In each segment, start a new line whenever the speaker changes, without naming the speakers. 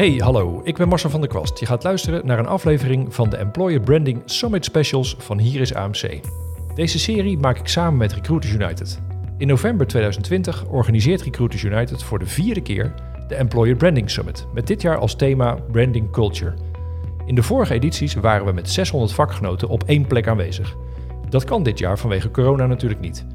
Hey, hallo, ik ben Marcel van der Kwast. Je gaat luisteren naar een aflevering van de Employer Branding Summit Specials van Hier is AMC. Deze serie maak ik samen met Recruiters United. In november 2020 organiseert Recruiters United voor de vierde keer de Employer Branding Summit, met dit jaar als thema Branding Culture. In de vorige edities waren we met 600 vakgenoten op één plek aanwezig. Dat kan dit jaar vanwege corona natuurlijk niet.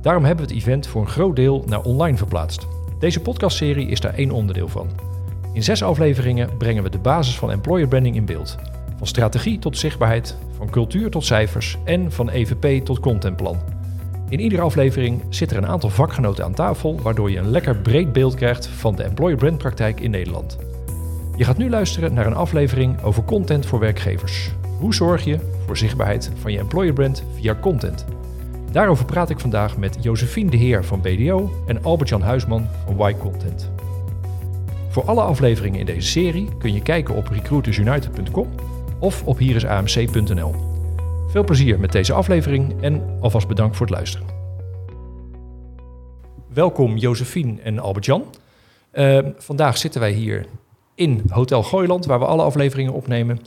Daarom hebben we het event voor een groot deel naar online verplaatst. Deze podcastserie is daar één onderdeel van. In zes afleveringen brengen we de basis van employer branding in beeld. Van strategie tot zichtbaarheid, van cultuur tot cijfers en van EVP tot contentplan. In iedere aflevering zit er een aantal vakgenoten aan tafel, waardoor je een lekker breed beeld krijgt van de employer brand praktijk in Nederland. Je gaat nu luisteren naar een aflevering over content voor werkgevers. Hoe zorg je voor zichtbaarheid van je employer brand via content? Daarover praat ik vandaag met Josephine de Heer van BDO en Albert-Jan Huisman van Y Content. Voor alle afleveringen in deze serie kun je kijken op recruitersunited.com of op hierisamc.nl. Veel plezier met deze aflevering en alvast bedankt voor het luisteren. Welkom Josephine en Albert-Jan. Uh, vandaag zitten wij hier in Hotel Gooiland, waar we alle afleveringen opnemen.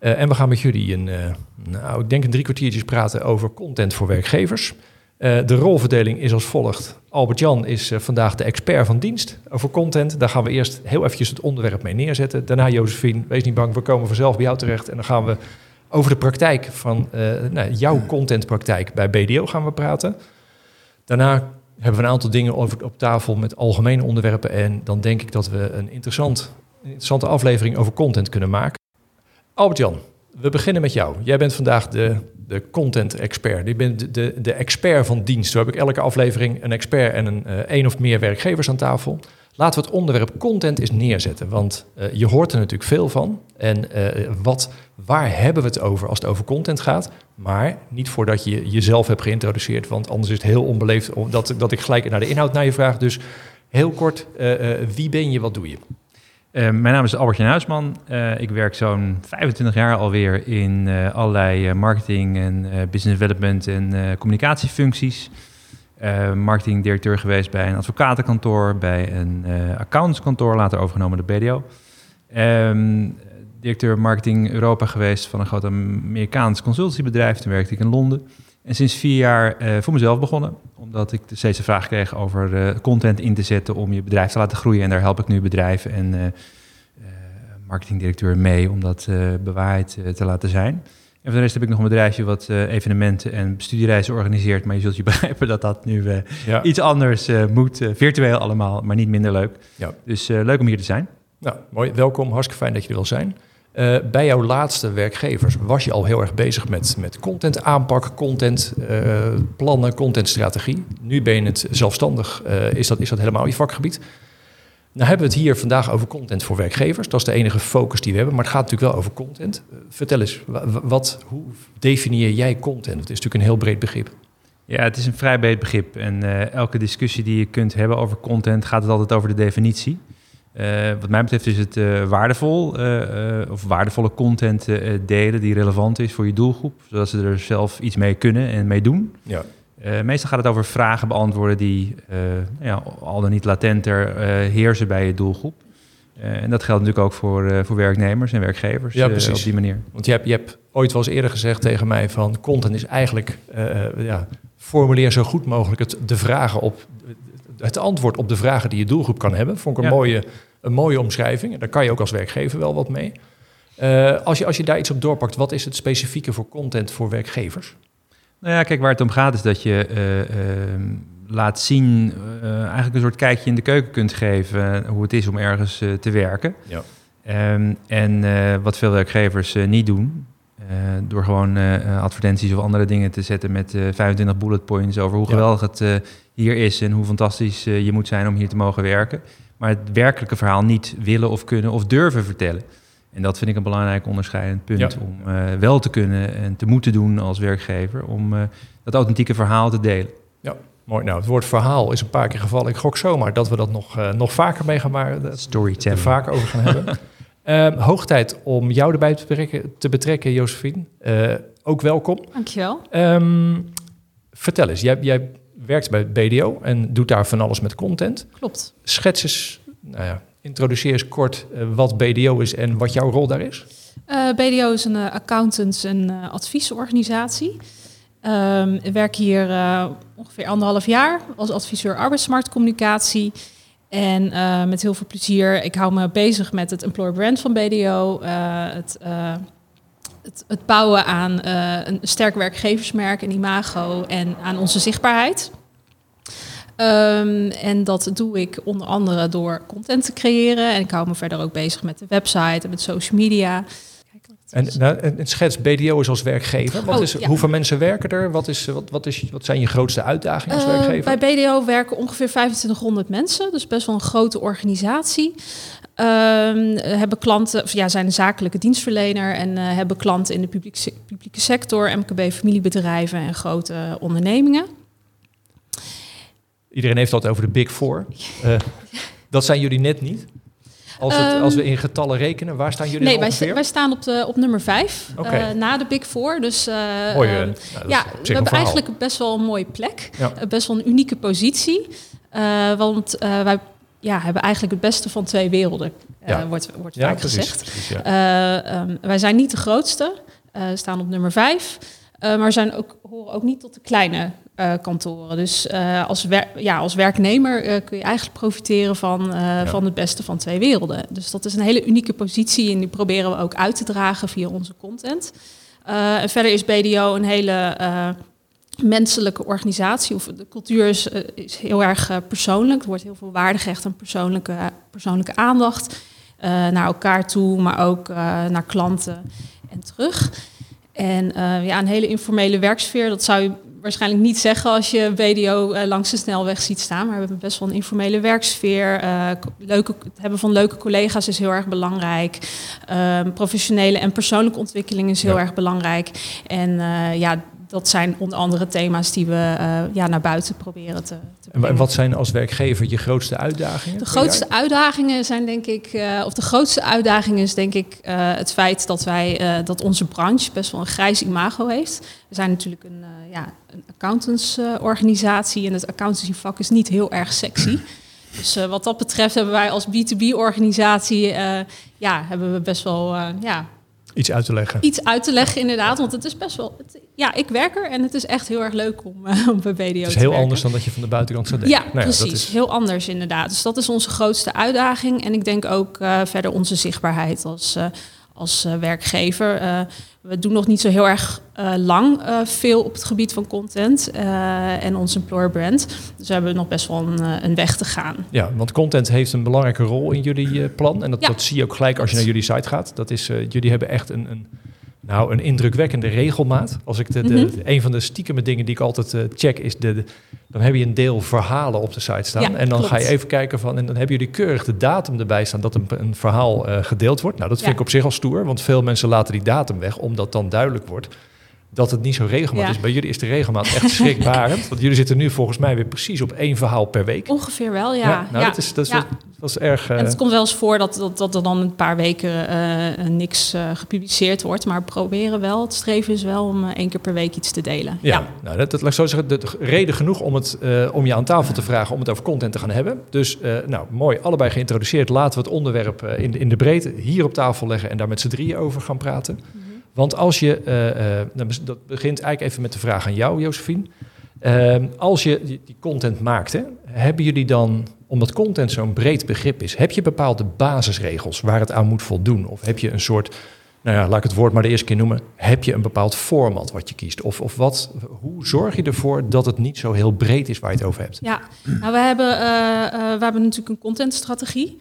Uh, en we gaan met jullie een, uh, nou, ik denk een drie kwartiertjes praten over content voor werkgevers. Uh, de rolverdeling is als volgt. Albert-Jan is vandaag de expert van dienst over content. Daar gaan we eerst heel eventjes het onderwerp mee neerzetten. Daarna Josephine, wees niet bang, we komen vanzelf bij jou terecht. En dan gaan we over de praktijk van nou, jouw contentpraktijk bij BDO gaan we praten. Daarna hebben we een aantal dingen over, op tafel met algemene onderwerpen. En dan denk ik dat we een interessant, interessante aflevering over content kunnen maken. Albert-Jan, we beginnen met jou. Jij bent vandaag de, de content-expert. Je bent de, de, expert van dienst. Zo heb ik elke aflevering een expert en een uh, één of meer werkgevers aan tafel. Laten we het onderwerp content eens neerzetten. Want uh, je hoort er natuurlijk veel van. En uh, wat, waar hebben we het over als het over content gaat? Maar niet voordat je jezelf hebt geïntroduceerd. Want anders is het heel onbeleefd dat, dat ik gelijk naar de inhoud naar je vraag. Dus heel kort, wie ben je, wat doe je?
Uh, mijn naam is Albert-Jan Huisman. Uh, ik werk zo'n 25 jaar alweer in uh, allerlei marketing en business development en communicatiefuncties. marketingdirecteur geweest bij een advocatenkantoor, bij een accountskantoor, later overgenomen de BDO. Um, directeur marketing Europa geweest van een groot Amerikaans consultiebedrijf. Toen werkte ik in Londen. En sinds vier jaar voor mezelf begonnen omdat ik steeds de vraag kreeg over uh, content in te zetten om je bedrijf te laten groeien. En daar help ik nu bedrijven en uh, marketingdirecteur mee om dat bewaard te laten zijn. En voor de rest heb ik nog een bedrijfje wat evenementen en studiereizen organiseert. Maar je zult je begrijpen dat dat nu ja. iets anders moet. virtueel allemaal, maar niet minder leuk. Ja. Dus leuk om hier te zijn.
Nou, mooi. Welkom. Hartstikke fijn dat je er wil zijn. Uh, bij jouw laatste werkgevers was je al heel erg bezig met, met content aanpak, content uh, plannen, contentstrategie. Nu ben je het zelfstandig. Uh, is, dat, is dat helemaal je vakgebied? Nou hebben we het hier vandaag over content voor werkgevers. Dat is de enige focus die we hebben. Maar het gaat natuurlijk wel over content. vertel eens, wat, hoe definieer jij content? Het is natuurlijk een heel breed begrip.
Ja, het is een vrij breed begrip. En elke discussie die je kunt hebben over content gaat het altijd over de definitie. Uh, wat mij betreft is het uh, waardevol, uh, of waardevolle content delen die relevant is voor je doelgroep, zodat ze er zelf iets mee kunnen en mee doen. Ja. meestal gaat het over vragen beantwoorden die ja, al dan niet latenter heersen bij je doelgroep. en dat geldt natuurlijk ook voor, voor werknemers en werkgevers ja, precies. op die manier.
Want je hebt, je hebt ooit wel eens eerder gezegd tegen mij van content is eigenlijk, ja, formuleer zo goed mogelijk het, de vragen op, het antwoord op de vragen die je doelgroep kan hebben. Vond ik een mooie een mooie omschrijving. En daar kan je ook als werkgever wel wat mee. Uh, als, je, als je daar iets op doorpakt, wat is het specifieke voor content voor werkgevers?
Nou ja, kijk, waar het om gaat is dat je uh, uh, laat zien, eigenlijk een soort kijkje in de keuken kunt geven hoe het is om ergens te werken. Ja. Um, en wat veel werkgevers niet doen, door gewoon advertenties of andere dingen te zetten met 25 bullet points over hoe geweldig het hier is en hoe fantastisch je moet zijn om hier te mogen werken maar het werkelijke verhaal niet willen of kunnen of durven vertellen. En dat vind ik een belangrijk onderscheidend punt om uh, wel te kunnen en te moeten doen als werkgever om uh, dat authentieke verhaal te delen.
Ja, mooi. Nou, het woord verhaal is een paar keer gevallen. Ik gok zomaar dat we dat nog, uh, nog vaker mee gaan maken. Storytelling. Er vaak over gaan hebben. Ehm, hoog tijd om jou erbij te betrekken, te betrekken Josephine. ook welkom.
Dankjewel. Um,
vertel eens, jij, jij werkt bij BDO en doet daar van alles met content.
Klopt.
Schets eens, nou ja, introduceer eens kort wat BDO is en wat jouw rol daar is.
BDO is een accountants- en adviesorganisatie. Um, ik werk hier ongeveer anderhalf jaar als adviseur arbeidsmarktcommunicatie. En met heel veel plezier. Ik hou me bezig met het employer brand van BDO. het het, het bouwen aan een sterk werkgeversmerk, een imago en aan onze zichtbaarheid. Um, en dat doe ik onder andere door content te creëren. En ik hou me verder ook bezig met de website en met social media.
En, nou, en schets BDO is als werkgever. Wat oh, is, Hoeveel mensen werken er? Wat, is, wat, wat, is, wat zijn je grootste uitdagingen als uh, werkgever?
Bij BDO werken ongeveer 2500 mensen, dus best wel een grote organisatie. Um, hebben klanten, of ja, zijn een zakelijke dienstverlener en uh, hebben klanten in de publieke, publieke sector, MKB, familiebedrijven en grote ondernemingen.
Iedereen heeft het over de Big Four. Uh, dat zijn jullie net niet. Als, het, als, we in getallen rekenen, waar staan jullie
nee,
wij,
wij, staan op, de, op nummer vijf, okay. uh, na de Big Four. Dus uh,
Mooi, uh,
ja, we hebben eigenlijk best wel een mooie plek. Ja. best wel een unieke positie. want wij ja, hebben eigenlijk het beste van twee werelden, uh, wordt, wordt ja, vaak gezegd. Precies, uh, um, wij zijn niet de grootste, staan op nummer vijf. maar zijn ook, horen ook niet tot de kleine kantoren. Dus als, wer ja, als werknemer kun je eigenlijk profiteren van, van het beste van twee werelden. Dus dat is een hele unieke positie en die proberen we ook uit te dragen via onze content. en verder is BDO een hele menselijke organisatie of de cultuur is, eh, is heel erg persoonlijk. Er wordt heel veel waarde gehecht aan persoonlijke, persoonlijke aandacht naar elkaar toe, maar ook naar klanten en terug. En ja, een hele informele werksfeer, dat zou je waarschijnlijk niet zeggen als je BDO langs de snelweg ziet staan, maar we hebben best wel een informele werksfeer. leuke, het hebben van leuke collega's is heel erg belangrijk. Ehm, professionele en persoonlijke ontwikkeling is heel erg belangrijk. En ja, dat zijn onder andere thema's die we uh, ja, naar buiten proberen te, te
En wat zijn als werkgever je grootste uitdagingen?
De grootste uitdagingen zijn denk ik, uh, of de grootste uitdaging is denk ik uh, het feit dat wij, dat onze branche best wel een grijs imago heeft. We zijn natuurlijk een, ja, een accountantsorganisatie en het accountancyvak is niet heel erg sexy. Dus wat dat betreft hebben wij als B2B-organisatie, ja, hebben we best wel, ja,
Iets uit te leggen.
Iets uit te leggen, inderdaad. Want het is best wel. Het, ja, ik werk er en het is echt heel erg leuk om, uh, om bij BDO te werken.
Het is heel anders dan dat je van de buitenkant zou denken.
Ja, nou precies. Dat is... Heel anders, inderdaad. Dus dat is onze grootste uitdaging. En ik denk ook uh, verder onze zichtbaarheid als, uh, als werkgever we doen nog niet zo heel erg uh, lang veel op het gebied van content en ons employer brand. Dus we hebben nog best wel een, een, weg te gaan.
Ja, want content heeft een belangrijke rol in jullie plan. En dat, ja. dat, zie je ook gelijk als je naar jullie site gaat. Dat is, jullie hebben echt een, een nou, een indrukwekkende regelmaat. Als ik de, de, mhm. een van de stiekeme dingen die ik altijd uh, check is de, dan heb je een deel verhalen op de site staan. en dan ga je even kijken van en dan hebben jullie keurig de datum erbij staan dat een, een verhaal uh, gedeeld wordt. Nou, dat vind ik op zich al stoer, want veel mensen laten die datum weg omdat dan duidelijk wordt dat het niet zo regelmatig is. Bij jullie is de regelmaat echt schrikbarend. want jullie zitten nu volgens mij weer precies op één verhaal per week.
Ongeveer wel, ja. ja
nou, Dat, is, dat, is, dat is erg...
Uh... En het komt wel eens voor dat, dat, dat er dan een paar weken uh, niks uh, gepubliceerd wordt. Maar proberen wel, het streven is wel om één keer per week iets te delen.
Ja, nou, dat, dat laat ik zo zeggen. De, reden genoeg om, het, om je aan tafel te vragen om het over content te gaan hebben. Dus nou, mooi, allebei geïntroduceerd. Laten we het onderwerp in, in de breedte hier op tafel leggen en daar met z'n drieën over gaan praten. Want als je, uh, dat begint eigenlijk even met de vraag aan jou, Josephine. Uh, als je die, content maakt, hè, hebben jullie dan, omdat content zo'n breed begrip is, heb je bepaalde basisregels waar het aan moet voldoen? Of heb je een soort, nou ja, laat ik het woord maar de eerste keer noemen, heb je een bepaald format wat je kiest? Of, of wat, hoe zorg je ervoor dat het niet zo heel breed is waar je het over hebt?
Ja, nou, we, hebben, uh, we hebben natuurlijk een contentstrategie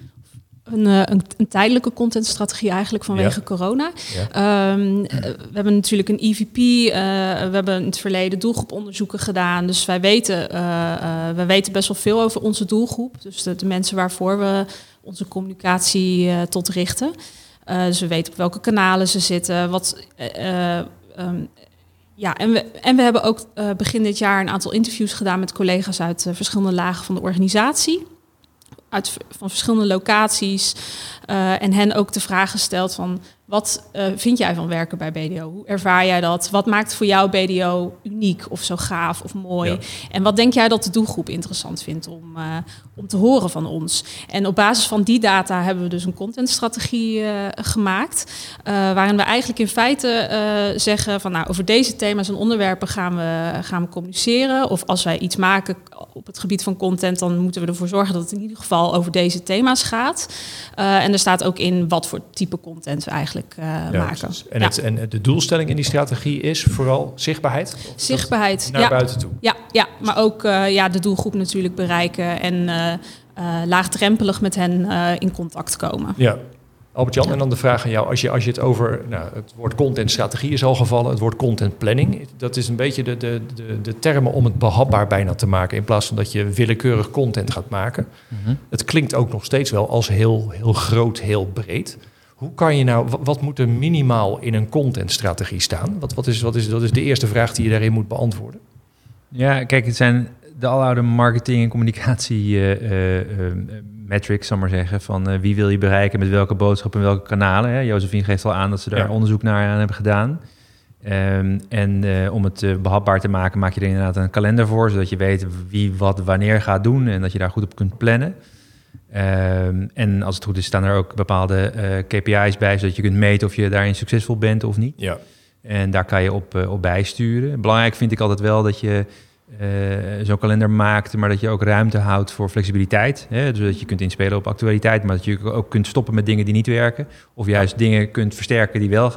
een, eh, een, een, tijdelijke contentstrategie eigenlijk vanwege corona. Ehm, we hebben natuurlijk een EVP, uh, we hebben in het verleden doelgroeponderzoeken gedaan. Dus wij weten, uh, wij weten best wel veel over onze doelgroep. Dus de, de mensen waarvoor we onze communicatie tot richten. dus we weten op welke kanalen ze zitten. Wat, um, ja, en we, en we hebben ook begin dit jaar een aantal interviews gedaan met collega's uit verschillende lagen van de organisatie uit van verschillende locaties. en hen ook de vragen stelt van wat uh, vind jij van werken bij BDO? Hoe ervaar jij dat? Wat maakt voor jou BDO uniek of zo gaaf of mooi? En wat denk jij dat de doelgroep interessant vindt om, uh, om te horen van ons? En op basis van die data hebben we dus een contentstrategie gemaakt. waarin we eigenlijk in feite zeggen van nou, over deze thema's en onderwerpen gaan we, gaan we communiceren. Of als wij iets maken op het gebied van content, dan moeten we ervoor zorgen dat het in ieder geval over deze thema's gaat. en er staat ook in wat voor type content we eigenlijk uh, maken.
En, het, en de doelstelling in die strategie is vooral zichtbaarheid?
Zichtbaarheid,
Naar buiten toe?
Ja, ja maar ook uh, ja, de doelgroep natuurlijk bereiken en uh, laagdrempelig met hen in contact komen.
Ja, Albert-Jan, en dan de vraag aan jou. Als je, als je het over nou, het woord contentstrategie is al gevallen, het woord content planning. Dat is een beetje de, de, de, de termen om het behapbaar bijna te maken. In plaats van dat je willekeurig content gaat maken. Mhm. Het klinkt ook nog steeds wel als heel, heel groot, heel breed. Hoe kan je nou, wat moet er minimaal in een contentstrategie staan? Wat, wat, is, wat is, dat is de eerste vraag die je daarin moet beantwoorden.
Ja, kijk, het zijn de aloude marketing- en communicatie uh, uh, metrics, zal maar zeggen. Van wie wil je bereiken, met welke boodschap en welke kanalen. Hè? Josephine geeft al aan dat ze daar onderzoek naar aan hebben gedaan. Um, en om het behapbaar te maken, maak je er inderdaad een kalender voor, zodat je weet wie wat wanneer gaat doen en dat je daar goed op kunt plannen. Um, en als het goed is, staan er ook bepaalde uh, KPI's bij, zodat je kunt meten of je daarin succesvol bent of niet. Ja. En daar kan je op, op bijsturen. Belangrijk vind ik altijd wel dat je zo'n kalender maakt, maar dat je ook ruimte houdt voor flexibiliteit. Hè? Dus dat je kunt inspelen op actualiteit, maar dat je ook kunt stoppen met dingen die niet werken. Of juist dingen kunt versterken die wel,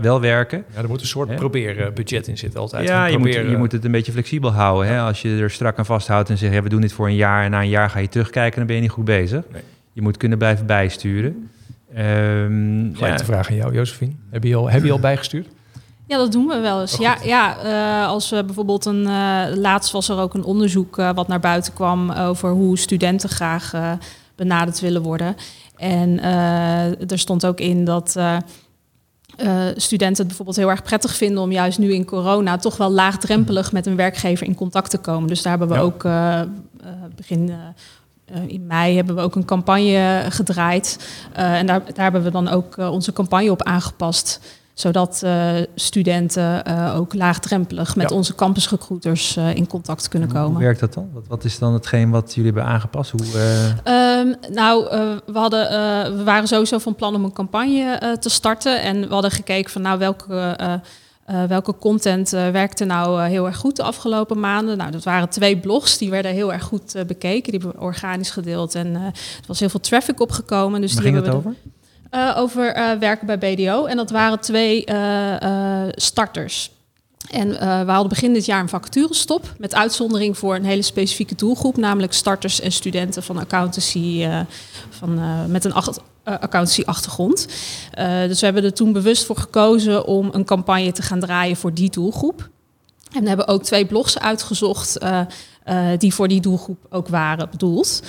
wel werken.
Ja, er moet een soort proberen budget in zitten altijd.
Ja, je moet, je moet het een beetje flexibel houden. Hè? Als je er strak aan vasthoudt en zegt, ja, we doen dit voor een jaar en na een jaar ga je terugkijken, dan ben je niet goed bezig. Nee. Je moet kunnen blijven bijsturen.
Um, Gelijk ja. vraag aan jou, Josephine. Heb je al, heb je al bijgestuurd?
Ja, dat doen we wel eens. Oh, ja, ja uh, als we bijvoorbeeld een. Uh, laatst was er ook een onderzoek uh, wat naar buiten kwam over hoe studenten graag benaderd willen worden. En er stond ook in dat. studenten het bijvoorbeeld heel erg prettig vinden om juist nu in corona toch wel laagdrempelig met een werkgever in contact te komen. Dus daar hebben we ook begin in mei hebben we ook een campagne gedraaid. en daar, daar hebben we dan ook onze campagne op aangepast zodat uh, studenten uh, ook laagdrempelig met onze campusrecruiters uh, in contact kunnen komen.
Hoe werkt dat dan? Wat, wat, is dan hetgeen wat jullie hebben aangepast? Hoe,
um, nou, we, hadden, we waren sowieso van plan om een campagne te starten. En we hadden gekeken van nou, welke, welke content werkte nou heel erg goed de afgelopen maanden. Nou, dat waren twee blogs, die werden heel erg goed bekeken. Die hebben we organisch gedeeld en er was heel veel traffic opgekomen. Dus
Waar
die
ging het over?
Uh, over uh, werken bij BDO. En dat waren twee uh, starters. En we hadden begin dit jaar een vacaturestop. Met uitzondering voor een hele specifieke doelgroep. Namelijk starters en studenten van accountancy. van, met een accountancy-achtergrond. dus we hebben er toen bewust voor gekozen om een campagne te gaan draaien voor die doelgroep. En we hebben ook twee blogs uitgezocht. die voor die doelgroep ook waren bedoeld.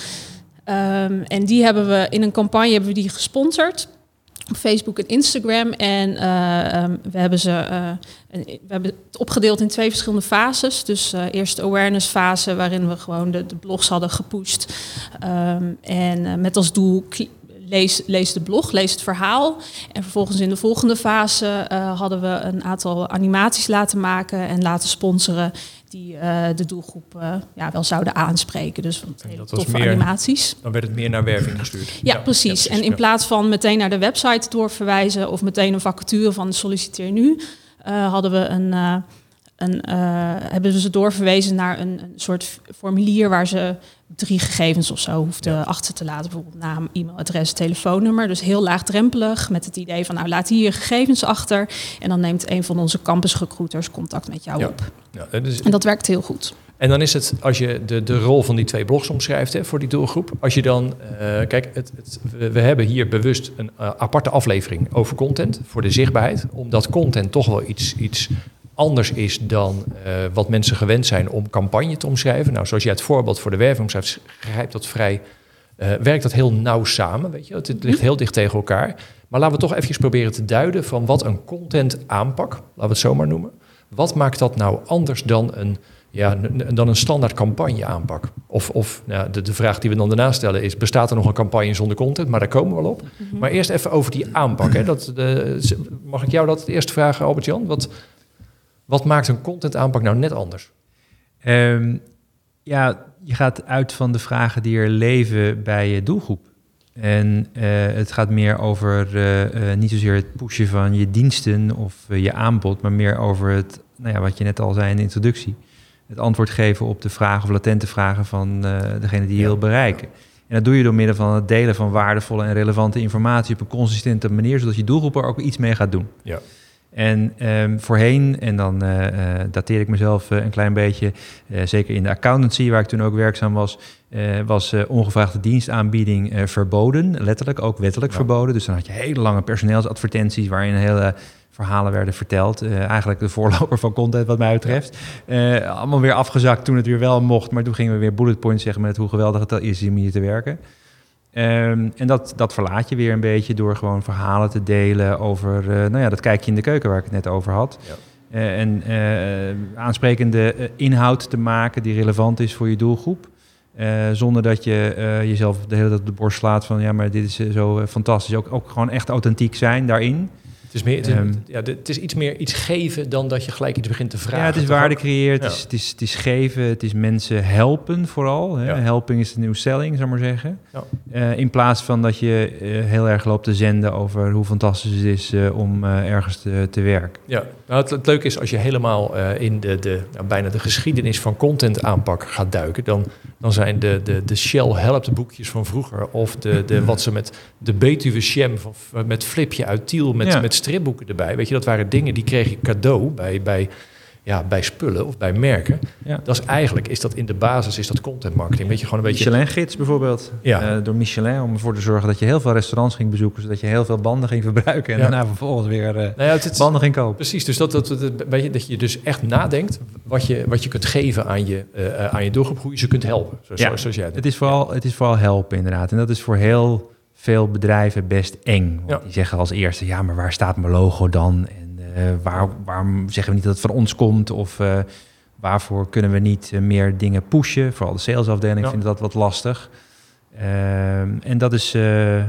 Um, en die hebben we in een campagne hebben we die gesponsord op Facebook en Instagram. En uh, um, we, hebben ze, uh, we hebben het opgedeeld in twee verschillende fases. Dus uh, eerst de awareness fase, waarin we gewoon de, de blogs hadden gepusht. Um, en met als doel lees, lees de blog, lees het verhaal. En vervolgens in de volgende fase hadden we een aantal animaties laten maken en laten sponsoren die uh, de doelgroep uh, ja, wel zouden aanspreken. Dus hele toffe meer, animaties.
Dan werd het meer naar werving gestuurd.
Ja, ja precies. En in plaats van meteen naar de website doorverwijzen of meteen een vacature van solliciteer nu, hadden we een een, uh, hebben ze doorverwezen naar een, een, soort formulier waar ze drie gegevens of zo hoefden achter te laten. Bijvoorbeeld naam, e-mailadres, telefoonnummer. Dus heel laagdrempelig met het idee van nou laat hier je gegevens achter. En dan neemt een van onze campusrecruiters contact met jou op. Ja, en dat werkt heel goed.
En dan is het, als je de, de rol van die twee blogs omschrijft hè, voor die doelgroep. Als je dan, uh, kijk, het, het, we, hebben hier bewust een uh, aparte aflevering over content voor de zichtbaarheid. Omdat content toch wel iets, iets anders is dan uh, wat mensen gewend zijn om campagne te omschrijven. Nou, zoals jij het voorbeeld voor de werving omschrijft, grijpt dat vrij, uh, werkt dat heel nauw samen. Weet je? Het, het ligt heel dicht tegen elkaar. Maar laten we toch even proberen te duiden van wat een content aanpak, laten we het zo maar noemen. Wat maakt dat nou anders dan een ja, dan een standaard campagne aanpak? Of, of nou, de, de vraag die we dan daarna stellen is, bestaat er nog een campagne zonder content? Maar daar komen we wel op. Mhm. Maar eerst even over die aanpak. Hè. Dat, de, mag ik jou dat eerst vragen, Albert-Jan? Wat, wat maakt een content aanpak nou net anders?
Um, ja, je gaat uit van de vragen die er leven bij je doelgroep. En uh, het gaat meer over uh, uh, niet zozeer het pushen van je diensten of je aanbod, maar meer over het, nou ja, wat je net al zei in de introductie. Het antwoord geven op de vragen of latente vragen van degene die je wil bereiken. En dat doe je door middel van het delen van waardevolle en relevante informatie op een consistente manier, zodat je doelgroep er ook iets mee gaat doen. Ja. En um, voorheen, en dan uh, dateer ik mezelf uh, een klein beetje, zeker in de accountancy waar ik toen ook werkzaam was, was ongevraagde dienstaanbieding verboden, letterlijk ook wettelijk verboden. Dus dan had je hele lange personeelsadvertenties waarin hele verhalen werden verteld. eigenlijk de voorloper van content wat mij betreft. allemaal weer afgezakt toen het weer wel mocht, maar toen gingen we weer bullet points zeggen met hoe geweldig het is om hier te werken. Um, en dat, dat verlaat je weer een beetje door gewoon verhalen te delen over, uh, nou ja, dat kijkje in de keuken waar ik het net over had. Ja. Uh, en uh, aansprekende inhoud te maken die relevant is voor je doelgroep. zonder dat je jezelf de hele tijd op de borst slaat van ja, maar dit is zo fantastisch. Ook, ook gewoon echt authentiek zijn daarin
is, meer, het, is, ehm, ja, het is iets meer iets geven dan dat je gelijk iets begint te vragen.
Ja, het is waarde creëren, het, is, het, is, het is geven, het is mensen helpen vooral. Hè. Helping is de nieuwe selling, zou maar zeggen. Ja. Uh, in plaats van dat je uh, heel erg loopt te zenden over hoe fantastisch het is uh, om ergens te, te, werken.
Ja, nou, het, het, leuke is als je helemaal in de, de, nou, bijna de geschiedenis van content aanpak gaat duiken, dan, dan zijn de, de, de Shell Helpt boekjes van vroeger of de, de, wat ze met de Betuwe Shem van, met Flipje uit Tiel met, met stripboeken erbij. Weet je, dat waren dingen die kreeg je cadeau bij, bij, ja, bij spullen of bij merken. Ja. Dat is eigenlijk, is dat in de basis, is dat content marketing. Weet je, gewoon een beetje...
Michelin-gids bijvoorbeeld. Ja. Uh, door Michelin, om ervoor te zorgen dat je heel veel restaurants ging bezoeken, zodat je heel veel banden ging verbruiken en daarna vervolgens weer uh, nou ja, het, banden ging kopen.
Precies, dus dat, dat, dat, weet je, dat je dus echt nadenkt wat je, wat je kunt geven aan je, uh, aan je doelgroep, hoe je ze kunt helpen. Zoals,
ja.
zoals jij
het is, vooral, het is vooral helpen inderdaad. En dat is voor heel veel bedrijven best eng. Want die zeggen als eerste, ja, maar waar staat mijn logo dan? En uh, waar, waarom zeggen we niet dat het van ons komt? Of uh, waarvoor kunnen we niet uh, meer dingen pushen? Vooral de salesafdeling ja. vindt dat wat lastig. Ehm, en dat is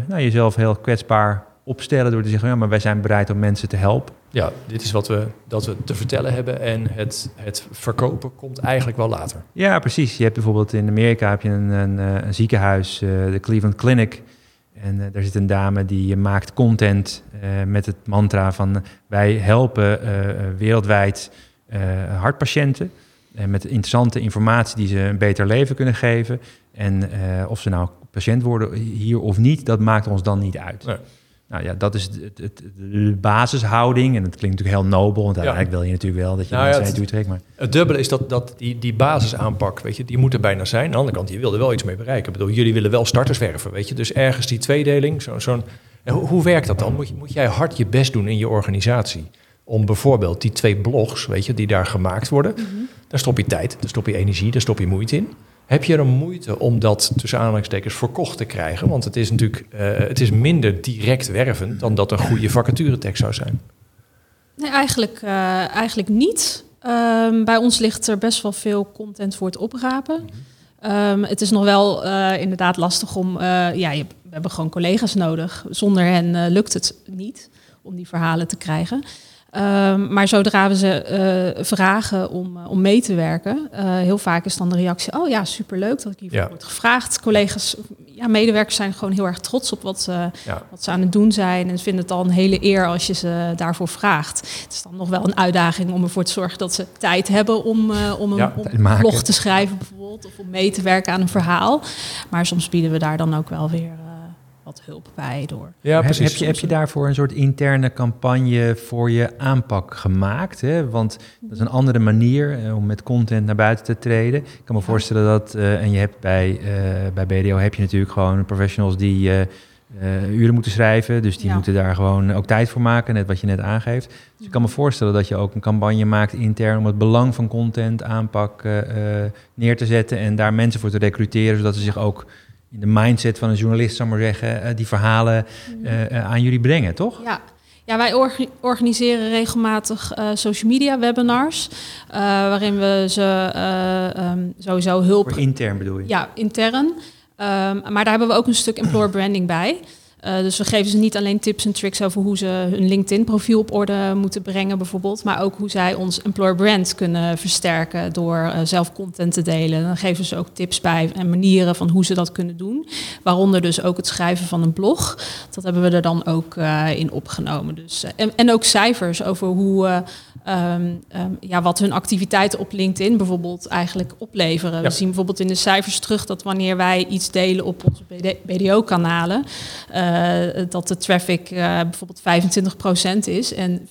nou, jezelf heel kwetsbaar opstellen door te zeggen, ja, maar wij zijn bereid om mensen te helpen.
Ja, dit is wat we, dat we te vertellen hebben en het, het verkopen komt eigenlijk wel later.
Ja, precies. Je hebt bijvoorbeeld in Amerika heb je een, een, een ziekenhuis, de Cleveland Clinic, en uh, daar zit een dame die maakt content uh, met het mantra van wij helpen wereldwijd hartpatiënten. met interessante informatie die ze een beter leven kunnen geven. En of ze nou patiënt worden hier of niet, dat maakt ons dan niet uit. Nou ja, dat is het, het, de basishouding. En het klinkt natuurlijk heel nobel, want eigenlijk wil je natuurlijk wel dat je nou, mensen ja, trekt. Maar...
Het dubbele is dat, dat die, die basisaanpak, weet je, die moet er bijna zijn. Aan de andere kant, je wilde wel iets mee bereiken. Ik bedoel, jullie willen wel starters werven, weet je. Dus ergens die tweedeling, zo'n... Zo hoe, hoe werkt dat dan? Moet, je, moet jij hard je best doen in je organisatie? Om bijvoorbeeld die twee blogs, weet je, die daar gemaakt worden... Mm -hmm. daar stop je tijd, daar stop je energie, daar stop je moeite in. Heb je er moeite om dat tussen aanhalingstekens verkocht te krijgen? Want het is natuurlijk uh, het is minder direct wervend dan dat een goede vacaturetekst zou zijn.
Nee, eigenlijk, uh, eigenlijk niet. Um, bij ons ligt er best wel veel content voor het oprapen. Um, het is nog wel uh, inderdaad lastig om. ja, je, we hebben gewoon collega's nodig. Zonder hen lukt het niet om die verhalen te krijgen. Um, maar zodra we ze uh, vragen om, uh, om mee te werken, uh, heel vaak is dan de reactie: Oh ja, superleuk dat ik hiervoor ja. word gevraagd. Collega's, ja, medewerkers zijn gewoon heel erg trots op wat, ja. wat ze aan het doen zijn. En vinden het al een hele eer als je ze daarvoor vraagt. Het is dan nog wel een uitdaging om ervoor te zorgen dat ze tijd hebben om, om een, ja, om een blog te schrijven, bijvoorbeeld, of om mee te werken aan een verhaal. Maar soms bieden we daar dan ook wel weer wat hulp bij door.
Ja, precies. Heb, je, heb je daarvoor een soort interne campagne voor je aanpak gemaakt? Hè? Want dat is een andere manier eh, om met content naar buiten te treden. Ik kan me voorstellen dat, uh, en je hebt bij, uh, bij BDO heb je natuurlijk gewoon professionals die uren moeten schrijven. Dus die ja. moeten daar gewoon ook tijd voor maken, net wat je net aangeeft. Dus ik kan me voorstellen dat je ook een campagne maakt intern om het belang van content aanpak neer te zetten en daar mensen voor te recruteren, zodat ze zich ook in de mindset van een journalist, zou maar zeggen, uh, die verhalen uh, aan jullie brengen, toch?
Ja. Ja, wij organiseren regelmatig social media webinars. waarin we ze ehm, sowieso hulp.
Voor intern bedoel je?
Ja, intern. Ehm, maar daar hebben we ook een stuk employer branding bij. Uh, dus we geven ze niet alleen tips en tricks over hoe ze hun LinkedIn-profiel op orde moeten brengen, bijvoorbeeld, maar ook hoe zij ons employer brand kunnen versterken door uh, zelf content te delen. Dan geven ze ook tips bij en manieren van hoe ze dat kunnen doen. Waaronder dus ook het schrijven van een blog. Dat hebben we er dan ook uh, in opgenomen. Dus, en, en, ook cijfers over hoe um, um, ja, wat hun activiteiten op LinkedIn bijvoorbeeld eigenlijk opleveren. We zien bijvoorbeeld in de cijfers terug dat wanneer wij iets delen op onze BDO-kanalen, eh, dat de traffic uh, bijvoorbeeld 25% is en 75%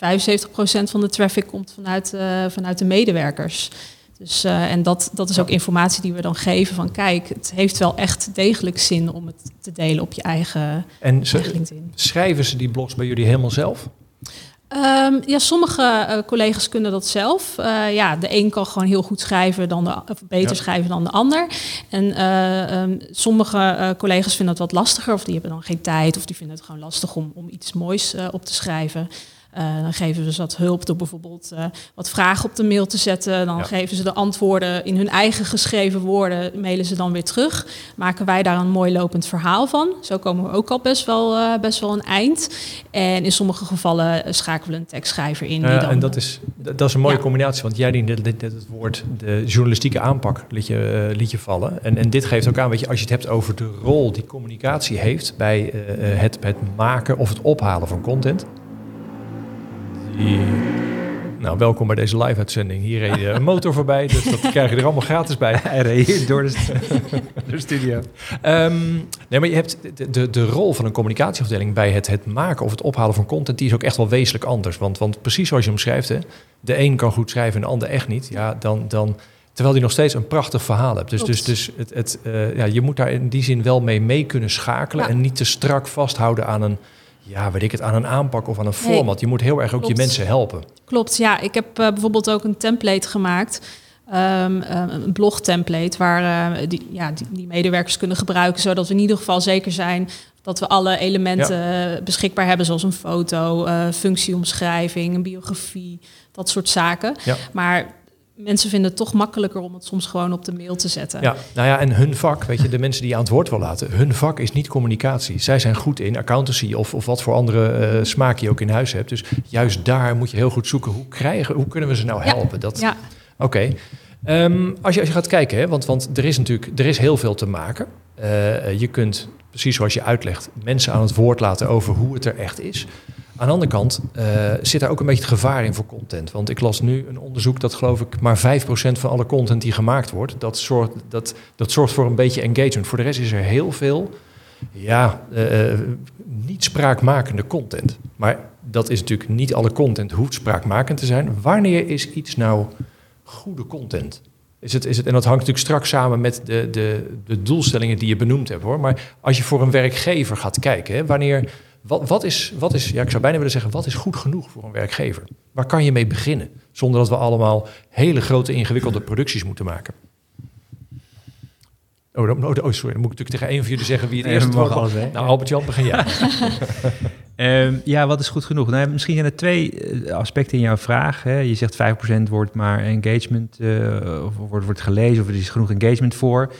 van de traffic komt vanuit, uh, vanuit de medewerkers. Dus, en dat, dat is ook informatie die we dan geven van kijk, het heeft wel echt degelijk zin om het te delen op je eigen,
en LinkedIn. Schrijven ze die blogs bij jullie helemaal zelf?
Um, ja, sommige uh, collega's kunnen dat zelf. Uh, ja, de een kan gewoon heel goed schrijven dan de, of beter schrijven dan de ander. En uh, um, sommige collega's vinden dat wat lastiger, of die hebben dan geen tijd, of die vinden het gewoon lastig om, om iets moois op te schrijven. Uh, dan geven ze wat hulp door bijvoorbeeld uh, wat vragen op de mail te zetten. Dan geven ze de antwoorden in hun eigen geschreven woorden, mailen ze dan weer terug. Maken wij daar een mooi lopend verhaal van. Zo komen we ook al best wel, uh, best wel een eind. En in sommige gevallen schakelen we een tekstschrijver in. Die
en dat is, dat is een mooie combinatie, want jij diende dit, dit, het woord de journalistieke aanpak liet je, liet je vallen. En, en dit geeft ook aan, weet je, als je het hebt over de rol die communicatie heeft bij het, het maken of het ophalen van content nou, welkom bij deze live-uitzending. Hier reed een motor voorbij, dus dat krijg je er allemaal gratis bij.
Hij reed door de, de studio.
Um, nee, maar je hebt de, de, de, rol van een communicatieafdeling bij het, het maken of het ophalen van content, die is ook echt wel wezenlijk anders. Want, want precies zoals je hem schrijft, hè, de een kan goed schrijven en de ander echt niet. Ja, dan, dan, terwijl die nog steeds een prachtig verhaal hebt. Dus, dus, dus het, het, uh, ja, je moet daar in die zin wel mee mee kunnen schakelen en niet te strak vasthouden aan een ja, weet ik het, aan een aanpak of aan een format. je moet heel erg ook je mensen helpen.
Klopt, ja. Ik heb uh, bijvoorbeeld ook een template gemaakt. Um, een blog-template waar uh, die, ja, die, die, medewerkers kunnen gebruiken, zodat we in ieder geval zeker zijn dat we alle elementen ja. beschikbaar hebben, zoals een foto, functieomschrijving, een biografie, dat soort zaken. Ja. Maar mensen vinden het toch makkelijker om het soms gewoon op de mail te zetten.
Ja, nou ja, en hun vak, weet je, de mensen die je aan het woord wil laten, hun vak is niet communicatie. Zij zijn goed in accountancy of, of wat voor andere uh, smaak je ook in huis hebt. Dus juist daar moet je heel goed zoeken, hoe, krijgen, hoe kunnen we ze nou helpen? Ja. Dat, ja. Oké. Um, als, je, als je gaat kijken, hè, want, want er is natuurlijk er is heel veel te maken. Uh, je kunt, precies zoals je uitlegt, mensen aan het woord laten over hoe het er echt is. Aan de andere kant uh, zit daar ook een beetje het gevaar in voor content. Want ik las nu een onderzoek dat geloof ik maar 5% van alle content die gemaakt wordt, dat zorgt, dat, dat zorgt voor een beetje engagement. Voor de rest is er heel veel ja, uh, niet spraakmakende content. Maar dat is natuurlijk niet alle content hoeft spraakmakend te zijn. Wanneer is iets nou goede content? Is het, is het, en dat hangt natuurlijk straks samen met de, de, de doelstellingen die je benoemd hebt hoor. Maar als je voor een werkgever gaat kijken, wanneer wat, wat, is, wat is, ja, ik zou bijna willen zeggen, wat is goed genoeg voor een werkgever? Waar kan je mee beginnen? Zonder dat we allemaal hele grote, ingewikkelde producties moeten maken. Oh, oh, oh, sorry, dan moet ik natuurlijk tegen een van jullie zeggen wie het eerst
mag. Alles,
nou, Albert-Jan, begin jij.
um, ja, wat is goed genoeg? Nou, misschien zijn er twee eh, aspecten in jouw vraag. Hè. Je zegt 5% wordt maar engagement, uh, of wordt, wordt gelezen, of er is genoeg engagement voor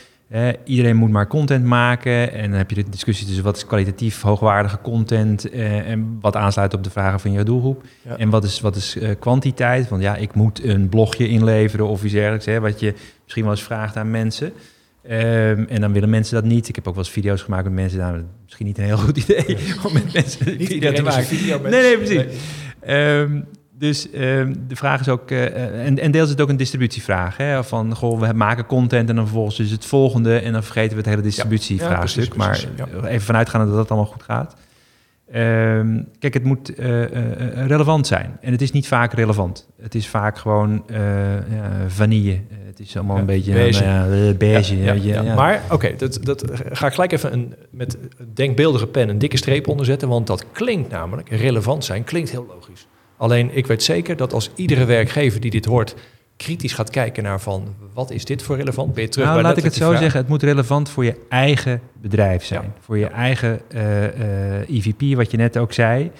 iedereen moet maar content maken. En dan heb je de discussie tussen wat is kwalitatief hoogwaardige content uh, en wat aansluit op de vragen van jouw doelgroep. En wat is, wat is uh, kwantiteit? Want ja, ik moet een blogje inleveren of iets dergelijks, hè, wat je misschien wel eens vraagt aan mensen. Um, en dan willen mensen dat niet. Ik heb ook wel eens video's gemaakt met mensen. Nou, misschien niet een heel goed idee om met mensen
niet video te maken.
nee, nee, precies. Nee. Um, dus ehm, de vraag is ook, uh, en, en deels is het ook een distributievraag. Hè, van, goh, we maken content en dan vervolgens is het volgende... en dan vergeten we het hele distributievraagstuk. Ja, maar even vanuitgaan dat dat allemaal goed gaat. Um, kijk, het moet uh, relevant zijn. En het is niet vaak relevant. Het is vaak gewoon vanille. het is allemaal een beetje beige. Nou ja, beige
Maar oké, dat, dat ga ik gelijk even een, met denkbeeldige pen een dikke streep onderzetten. Want dat klinkt namelijk, relevant zijn, klinkt heel logisch. Alleen ik weet zeker dat als iedere werkgever die dit hoort kritisch gaat kijken naar van wat is dit voor relevant? Ben je terug
nou,
bij
laat ik het zo zeggen, het moet relevant voor je eigen bedrijf zijn. Voor je eigen uh, uh, EVP, wat je net ook zei.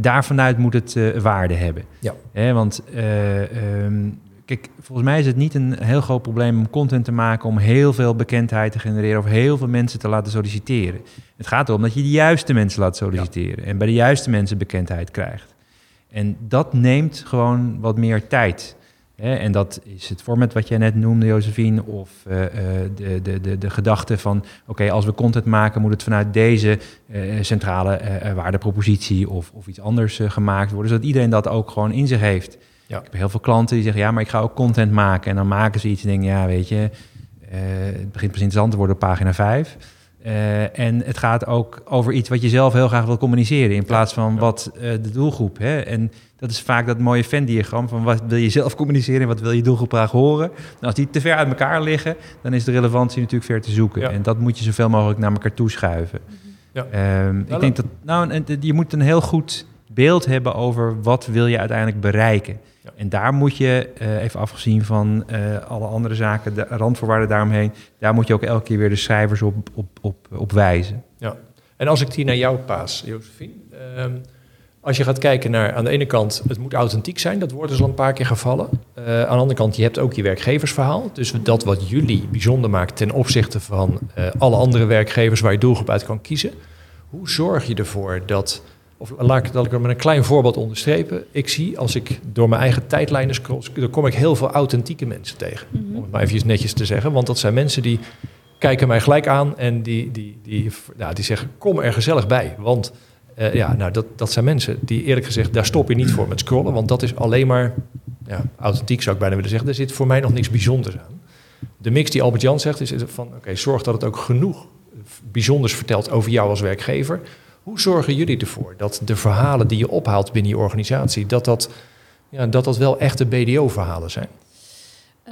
Daar vanuit moet het waarde hebben. Ja. want ehm, kijk, volgens mij is het niet een heel groot probleem om content te maken, om heel veel bekendheid te genereren of heel veel mensen te laten solliciteren. Het gaat erom dat je de juiste mensen laat solliciteren en bij de juiste mensen bekendheid krijgt. En dat neemt gewoon wat meer tijd. en dat is het format wat jij net noemde, Josephine, of uh, de, de, de, de gedachte van, oké, als we content maken, moet het vanuit deze uh, centrale waardepropositie of, of iets anders gemaakt worden, zodat iedereen dat ook gewoon in zich heeft. Ja. Ik heb heel veel klanten die zeggen, ja, maar ik ga ook content maken. En dan maken ze iets en denken, ja, weet je, het begint pas interessant te worden op pagina 5. Uh, en het gaat ook over iets wat je zelf heel graag wil communiceren, in plaats van wat uh, de doelgroep. Hè? En dat is vaak dat mooie Venn-diagram van wat wil je zelf communiceren en wat wil je doelgroep graag horen. Nou, als die te ver uit elkaar liggen, dan is de relevantie natuurlijk ver te zoeken. En dat moet je zoveel mogelijk naar elkaar toeschuiven. Ja. Um, ik denk dat, nou, je moet een heel goed beeld hebben over wat wil je uiteindelijk bereiken. En daar moet je, uh, even afgezien van uh, alle andere zaken, de randvoorwaarden daaromheen, daar moet je ook elke keer weer de schrijvers op, op, op, op wijzen.
Ja, en als ik die naar jou paas, Josephine. Uh, als je gaat kijken naar aan de ene kant, het moet authentiek zijn, dat woord is al een paar keer gevallen. Uh, aan de andere kant, je hebt ook je werkgeversverhaal. Dus dat wat jullie bijzonder maakt ten opzichte van alle andere werkgevers waar je doelgroep uit kan kiezen. Hoe zorg je ervoor dat of laat ik dat ik er met een klein voorbeeld onderstrepen. Ik zie als ik door mijn eigen tijdlijnen scroll, dan kom ik heel veel authentieke mensen tegen. Mhm. Om het maar even netjes te zeggen. Want dat zijn mensen die kijken mij gelijk aan en die, die, die, ja, die zeggen: kom er gezellig bij. Want uh, ja, nou, dat, dat zijn mensen die eerlijk gezegd, daar stop je niet voor met scrollen. Want dat is alleen maar ja, authentiek, zou ik bijna willen zeggen. Er zit voor mij nog niks bijzonders aan. De mix die Albert Jan zegt, is van oké, zorg dat het ook genoeg bijzonders vertelt over jou als werkgever hoe zorgen jullie ervoor dat de verhalen die je ophaalt binnen je organisatie, dat dat, ja, dat, dat wel echte BDO-verhalen zijn?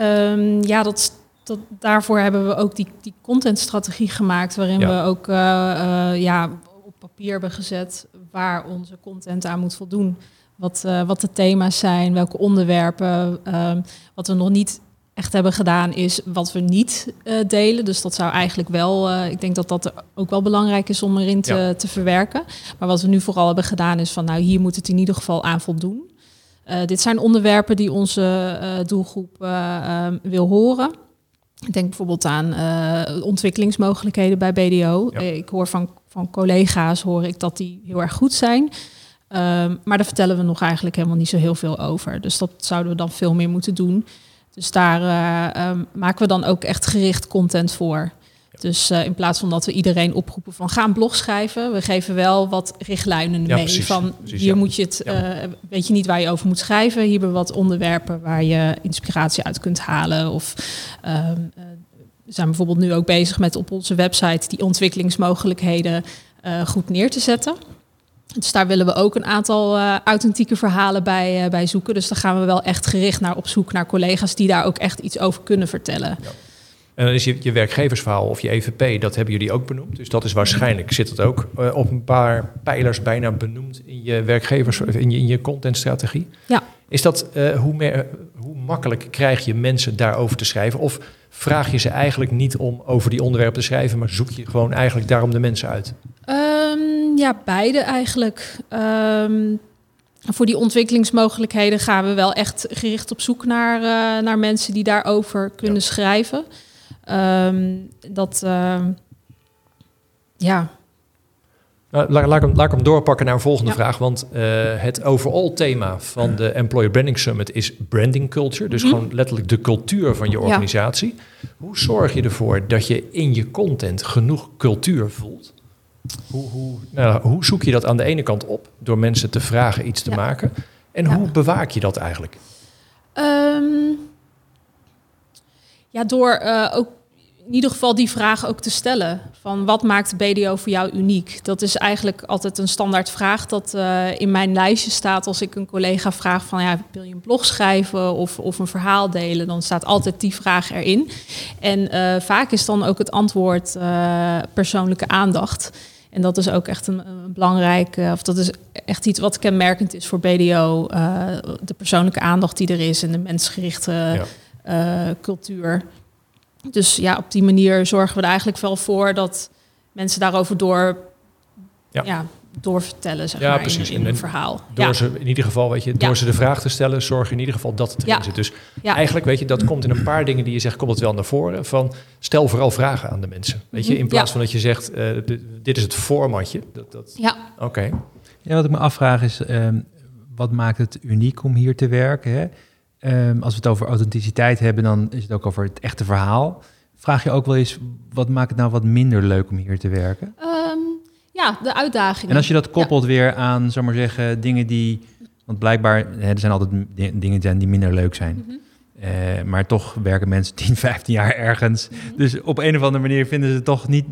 Um, ja, dat, dat, daarvoor hebben we ook die, die contentstrategie gemaakt, waarin we ook uh, uh, ja, op papier hebben gezet waar onze content aan moet voldoen. Wat, uh, wat de thema's zijn, welke onderwerpen. Ehm, wat we nog niet echt hebben gedaan, is wat we niet uh, delen. Dus dat zou eigenlijk wel, uh, ik denk dat dat ook wel belangrijk is om erin te, te, verwerken. Maar wat we nu vooral hebben gedaan is van, nou hier moet het in ieder geval aan voldoen. Uh, dit zijn onderwerpen die onze doelgroep ehm, wil horen. Ik denk bijvoorbeeld aan ontwikkelingsmogelijkheden bij BDO. ik hoor van, van collega's hoor ik dat die heel erg goed zijn. Um, maar daar vertellen we nog eigenlijk helemaal niet zo heel veel over. Dus dat zouden we dan veel meer moeten doen. Dus daar uh, uh, maken we dan ook echt gericht content voor. Dus uh, in plaats van dat we iedereen oproepen van ga een blog schrijven, we geven wel wat richtlijnen mee. Precies, van hier moet je het, ja. weet je niet waar je over moet schrijven. Hier hebben we wat onderwerpen waar je inspiratie uit kunt halen. Of ehm, we zijn bijvoorbeeld nu ook bezig met op onze website die ontwikkelingsmogelijkheden goed neer te zetten. Dus daar willen we ook een aantal uh, authentieke verhalen bij, uh, bij zoeken. Dus daar gaan we wel echt gericht naar op zoek naar collega's die daar ook echt iets over kunnen vertellen. Ja.
En dan is je, je werkgeversverhaal of je EVP, dat hebben jullie ook benoemd. Dus dat is waarschijnlijk, zit het ook uh, op een paar pijlers bijna benoemd in je werkgevers, in je, in je contentstrategie.
Ja.
Is dat, hoe, meer, hoe makkelijk krijg je mensen daarover te schrijven? Of vraag je ze eigenlijk niet om over die onderwerpen te schrijven, maar zoek je gewoon eigenlijk daarom de mensen uit?
Um, ja, beide eigenlijk. Um, voor die ontwikkelingsmogelijkheden gaan we wel echt gericht op zoek naar, uh, naar mensen die daarover kunnen ja. schrijven. Um, dat, ja,
nou, laat, laat, ik hem, doorpakken naar een volgende ja. vraag. Want uh, het overall thema van de Employer Branding Summit is branding culture. Dus mm gewoon letterlijk de cultuur van je organisatie. Ja. Hoe zorg je ervoor dat je in je content genoeg cultuur voelt? Hoe, hoe, nou, hoe zoek je dat aan de ene kant op door mensen te vragen iets te ja. maken? En hoe bewaak je dat eigenlijk?
Um, ja, door uh, ook in ieder geval die vraag ook te stellen. Van wat maakt BDO voor jou uniek? Dat is eigenlijk altijd een standaard vraag dat uh, in mijn lijstje staat als ik een collega vraag van ja, wil je een blog schrijven of, of een verhaal delen? Dan staat altijd die vraag erin. En uh, vaak is dan ook het antwoord uh, persoonlijke aandacht. En dat is ook echt een, een belangrijk, of dat is echt iets wat kenmerkend is voor BDO. de persoonlijke aandacht die er is en de mensgerichte ja. cultuur. Dus ja, op die manier zorgen we er eigenlijk wel voor dat mensen daarover door ja. ja doorvertellen, zeg ja, maar, precies. in, een verhaal.
Door ze in ieder geval, weet je, door ze de vraag te stellen, zorg in ieder geval dat het erin zit. Dus eigenlijk, weet je, dat komt in een paar dingen die je zegt, komt het wel naar voren. Van stel vooral vragen aan de mensen. Weet je, mhm. in plaats van dat je zegt, uh, dit is het formatje. Dat, dat,
ja.
Oké.
Ja, wat ik me afvraag is, um, wat maakt het uniek om hier te werken? Hè? Um, als we het over authenticiteit hebben, dan is het ook over het echte verhaal. Vraag je ook wel eens, wat maakt het nou wat minder leuk om hier te werken?
Um, ja, de uitdaging.
En als je dat koppelt weer aan, zeg maar zeggen, dingen die... Want blijkbaar, hè, er zijn altijd dingen die minder leuk zijn. Mm maar toch werken mensen 10, 15 jaar ergens. Mhm. Dus op een of andere manier vinden ze het toch niet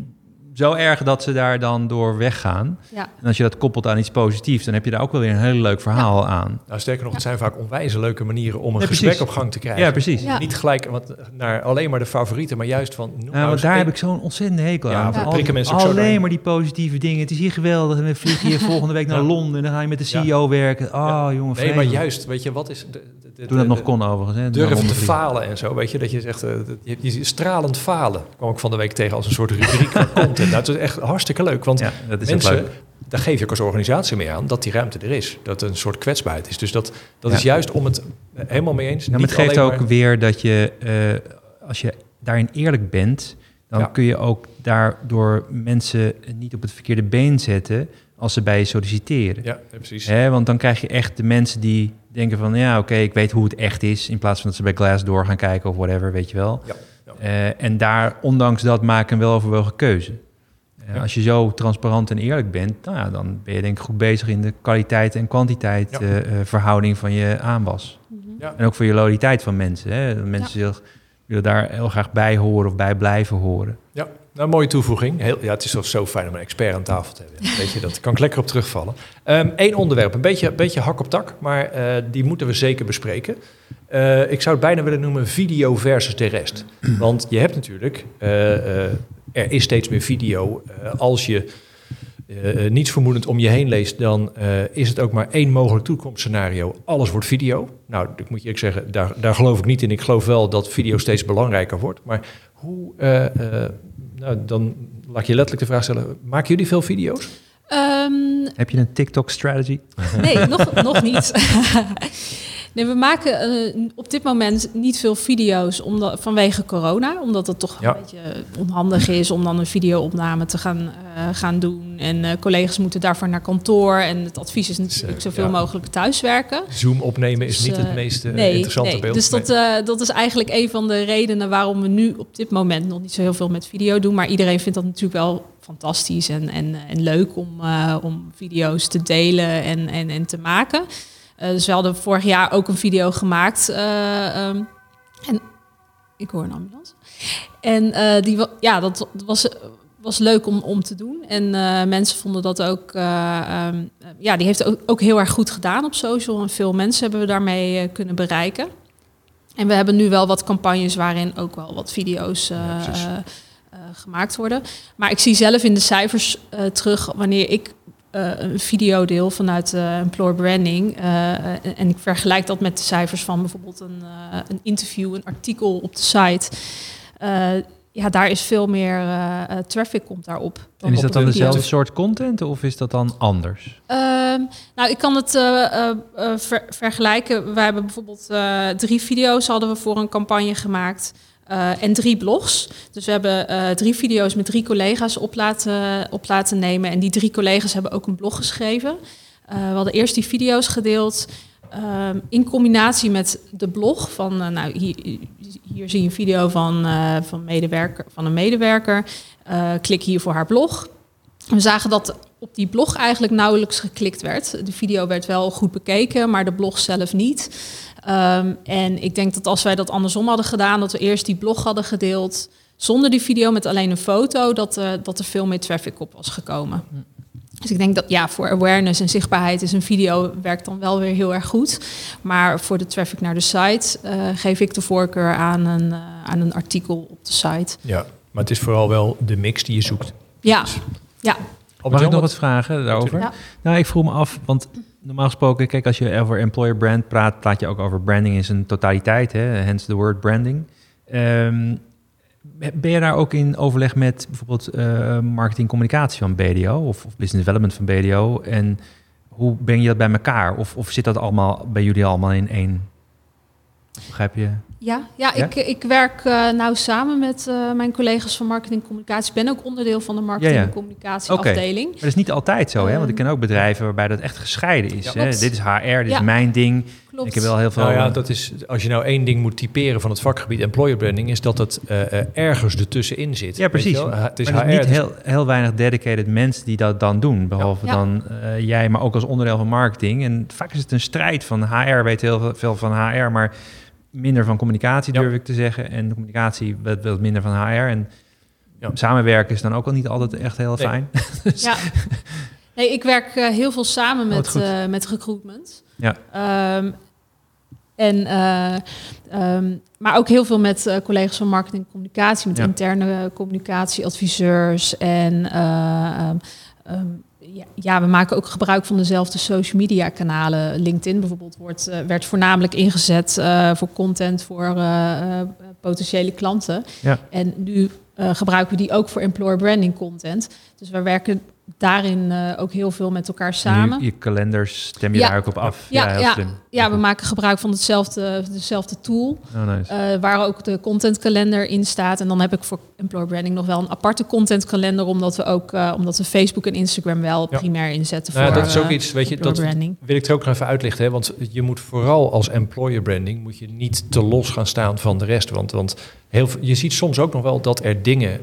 zo erg dat ze daar dan door weggaan. Ja. En als je dat koppelt aan iets positiefs, dan heb je daar ook wel weer een heel leuk verhaal aan.
Nou, sterker nog, het zijn vaak onwijze leuke manieren om een gesprek op gang te krijgen.
Ja, precies.
Niet gelijk want, naar alleen maar de favorieten, maar juist van...
Nou, nou daar heb ik zo'n ontzettende hekel aan. Ja, prikken mensen ook alleen maar die positieve dingen. Het is hier geweldig. En we vliegen hier volgende week naar Londen en dan ga je met de CEO werken. Oh, jongen,
Nee, maar juist, weet je, wat is... De,
toen dat nog kon overigens. Hè,
durven te falen en zo, weet je. Dat je zegt, uh, je, je, stralend falen kwam ik van de week tegen als een soort rubriek van content. Nou, het is echt hartstikke leuk, want ja, dat is mensen, leuk. daar geef je ook als organisatie mee aan, dat die ruimte er is. Dat het een soort kwetsbaarheid is. Dus dat, dat is juist om het eh, helemaal mee eens.
Nou, maar het geeft ook weer dat je, uh, als je daarin eerlijk bent, dan kun je ook daardoor mensen niet op het verkeerde been zetten als ze bij je solliciteren.
Ja, precies.
Want dan krijg je echt de mensen die denken van... ja, oké, ik weet hoe het echt is... in plaats van dat ze bij Glassdoor gaan kijken of whatever, weet je wel. Ja, uh, en daar, ondanks dat, maken een weloverwogen keuze. Uh, Als je zo transparant en eerlijk bent... Nou ja, dan ben je denk ik goed bezig in de kwaliteit en kwantiteit... Uh, verhouding van je aanwas. Ja. En ook voor je loyaliteit van mensen. Hè? Dat mensen zich, willen daar heel graag bij horen of bij blijven horen.
Ja, nou, mooie toevoeging. Heel, ja, het is toch zo fijn om een expert aan tafel te hebben. Weet je, dat kan ik lekker op terugvallen. Eén ehm, onderwerp, een beetje, beetje hak op tak, maar uh, die moeten we zeker bespreken. Uh, ik zou het bijna willen noemen video versus de rest. Want je hebt natuurlijk, uh, er is steeds meer video. als je niets vermoedend om je heen leest, dan is het ook maar één mogelijk toekomstscenario. Alles wordt video. Nou, ik moet je eerlijk zeggen, daar, daar geloof ik niet in. Ik geloof wel dat video steeds belangrijker wordt. Maar hoe nou, dan laat ik je letterlijk de vraag stellen: maken jullie veel video's?
Um, Heb je een TikTok-strategy?
Nee, nog, nog niet. Nee, we maken eh, op dit moment niet veel video's omdat, vanwege corona. Omdat het toch een beetje onhandig is om dan een videoopname te gaan, uh, gaan doen. En uh, collega's moeten daarvoor naar kantoor. En het advies is natuurlijk zoveel mogelijk thuiswerken.
Zoom opnemen is dus, niet het meest nee, interessante nee. beeld.
Dus dat, dat is eigenlijk een van de redenen waarom we nu op dit moment nog niet zo heel veel met video doen. Maar iedereen vindt dat natuurlijk wel fantastisch en, en, en leuk om, om video's te delen en, en, en te maken. Uh, dus we hadden vorig jaar ook een video gemaakt. Uh, um, en ik hoor een ambulance. En uh, die, ja, dat was, was leuk om, om te doen. En mensen vonden dat ook. Um, ja, die heeft ook, ook heel erg goed gedaan op social. En veel mensen hebben we daarmee kunnen bereiken. En we hebben nu wel wat campagnes waarin ook wel wat video's ja, gemaakt worden. Maar ik zie zelf in de cijfers terug wanneer ik een videodeel vanuit uh, employer branding. Uh, en ik vergelijk dat met de cijfers van bijvoorbeeld een, een interview, een artikel op de site. ja, daar is veel meer traffic komt daarop.
En is dat dan dezelfde soort content of is dat dan anders?
Ehm, nou, ik kan het ver vergelijken. Wij hebben bijvoorbeeld drie video's hadden we voor een campagne gemaakt. Uh, en drie blogs. Dus we hebben uh, drie video's met drie collega's op laten, op laten nemen. En die drie collega's hebben ook een blog geschreven. Uh, we hadden eerst die video's gedeeld. Ehm, in combinatie met de blog van, nou, hier, hier zie je een video van, van, medewerker, van een medewerker. klik hier voor haar blog. We zagen dat op die blog eigenlijk nauwelijks geklikt werd. De video werd wel goed bekeken, maar de blog zelf niet. Um, en ik denk dat als wij dat andersom hadden gedaan, dat we eerst die blog hadden gedeeld zonder die video met alleen een foto, dat, uh, dat er veel meer traffic op was gekomen. Dus ik denk dat ja, voor awareness en zichtbaarheid is een video werkt dan wel weer heel erg goed. Maar voor de traffic naar de site uh, geef ik de voorkeur aan een, uh, aan een artikel op de site.
Ja, maar het is vooral wel de mix die je zoekt.
Ja, ja.
Mag ik nog wat vragen daarover? Ja. Nou, ik vroeg me af, want normaal gesproken, kijk, als je over employer brand praat, praat je ook over branding in zijn totaliteit, hè? hence the word branding. Um, Ben je daar ook in overleg met bijvoorbeeld uh, marketing communicatie van BDO of, of, business development van BDO? En hoe breng je dat bij elkaar? Of, of zit dat allemaal bij jullie allemaal in één? Begrijp je?
Ja, ja, Ik, ik werk uh, nou samen met uh, mijn collega's van marketing en communicatie. Ik ben ook onderdeel van de marketing en communicatie afdeling.
Maar dat is niet altijd zo, hè? Want ik ken ook bedrijven waarbij dat echt gescheiden is. Hè? Dit is HR, dit is mijn ding. Klopt. Ik heb wel heel veel.
Nou ja, dat is als je nou één ding moet typeren van het vakgebied employer branding, is dat het uh, ergens ertussenin zit.
Ja, precies. Het is, maar niet heel, heel weinig dedicated mensen die dat dan doen, behalve dan jij, maar ook als onderdeel van marketing. En vaak is het een strijd van HR weet heel veel van HR, maar minder van communicatie, durf ik te zeggen. En de communicatie wat, wat minder van HR. En ja. samenwerken is dan ook al niet altijd echt heel fijn.
dus. Ja. Nee, ik werk uh, heel veel samen oh, met, uh, met recruitment.
Ja.
Um, en, uh, um, maar ook heel veel met collega's van marketing en communicatie, met ja. interne communicatieadviseurs en um, ja, ja, we maken ook gebruik van dezelfde social media kanalen. LinkedIn bijvoorbeeld wordt, uh, werd voornamelijk ingezet uh, voor content voor uh, potentiële klanten.
Ja.
En nu gebruiken we die ook voor employer branding content. Dus we werken daarin uh, ook heel veel met elkaar samen.
Je, je kalenders stem je daar ook op af.
Ja, ja, ja, ja, we maken gebruik van hetzelfde, dezelfde tool.
Oh, nice.
uh, waar ook de contentkalender in staat. En dan heb ik voor employer branding nog wel een aparte contentkalender, omdat we ook uh, omdat we Facebook en Instagram wel ja. primair inzetten.
Nou, voor, dat is ook iets, weet je, dat branding. wil ik er ook nog even uitlichten. Hè? Want je moet vooral als employer branding moet je niet te los gaan staan van de rest. Want, want heel, je ziet soms ook nog wel dat er dingen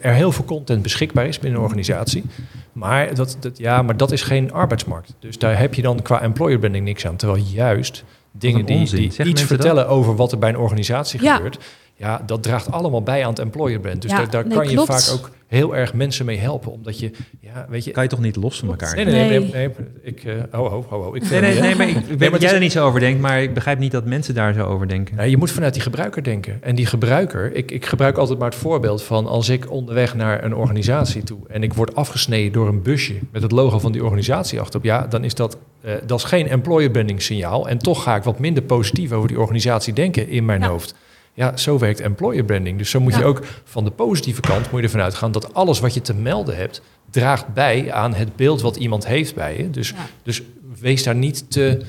er heel veel content beschikbaar is binnen een organisatie. Maar dat, dat, ja, maar dat is geen arbeidsmarkt. Dus daar heb je dan qua employer branding niks aan. Terwijl juist dingen die, die iets vertellen over wat er bij een organisatie ja. gebeurt, ja, dat draagt allemaal bij aan het employer brand. Dus ja, daar, daar nee, kan je vaak ook heel erg mensen mee helpen. Omdat je, ja, weet je...
Kan je toch niet los van elkaar?
Nee, nee, nee. nee, ik, uh, ho, ho, ho. Ik
nee, nee, nee, maar ik, weet dat jij er niet zo over denkt, maar ik begrijp niet dat mensen daar zo over denken.
Nou, je moet vanuit die gebruiker denken. En die gebruiker, ik, ik gebruik altijd maar het voorbeeld van als ik onderweg naar een organisatie toe en ik word afgesneden door een busje met het logo van die organisatie achterop, ja, dan is dat, uh, dat is geen employer branding signaal. En toch ga ik wat minder positief over die organisatie denken in mijn ja. hoofd. Ja, zo werkt employer branding. Dus zo moet ja. je ook van de positieve kant moet je ervan uitgaan dat alles wat je te melden hebt, draagt bij aan het beeld wat iemand heeft bij je. Dus, ja. dus wees daar niet te,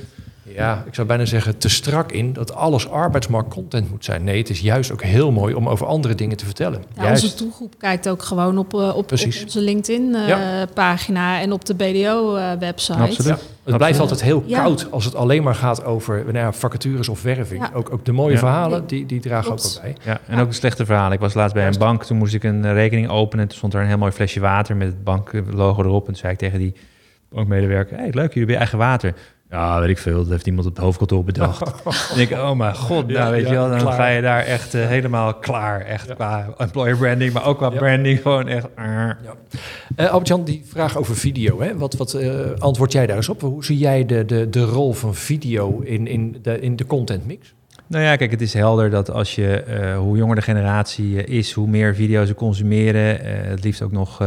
ja, ik zou bijna zeggen, te strak in dat alles arbeidsmarktcontent moet zijn. Nee, het is juist ook heel mooi om over andere dingen te vertellen.
Ja, onze doelgroep kijkt ook gewoon op, uh, op, op onze LinkedIn-pagina uh, ja. en op de BDO-website. Uh,
Absoluut. Het blijft altijd heel koud als het alleen maar gaat over nou ja, vacatures of werving. Ook, ook de mooie verhalen, die, die dragen ook wel
bij. Ja, en ook de slechte verhalen. Ik was laatst bij een bank, toen moest ik een rekening openen. En toen stond er een heel mooi flesje water met het banklogo erop. En toen zei ik tegen die bankmedewerker, hey, leuk, jullie hebben eigen water. Ja, weet ik veel. Dat heeft iemand op het hoofdkantoor bedacht. en ik, oh mijn god, nou ja, weet ja, je wel, dan klaar. ga je daar echt uh, helemaal klaar. Echt ja. qua employer branding, maar ook qua branding gewoon echt. Uh.
Ja. Uh, Albert-Jan, die vraag over video, hè? wat, wat uh, antwoord jij daar eens op? Hoe zie jij de, de, de rol van video in, in, de, in de content mix?
Nou ja, kijk, het is helder dat als je, uh, hoe jonger de generatie is, hoe meer video's ze consumeren, het liefst ook nog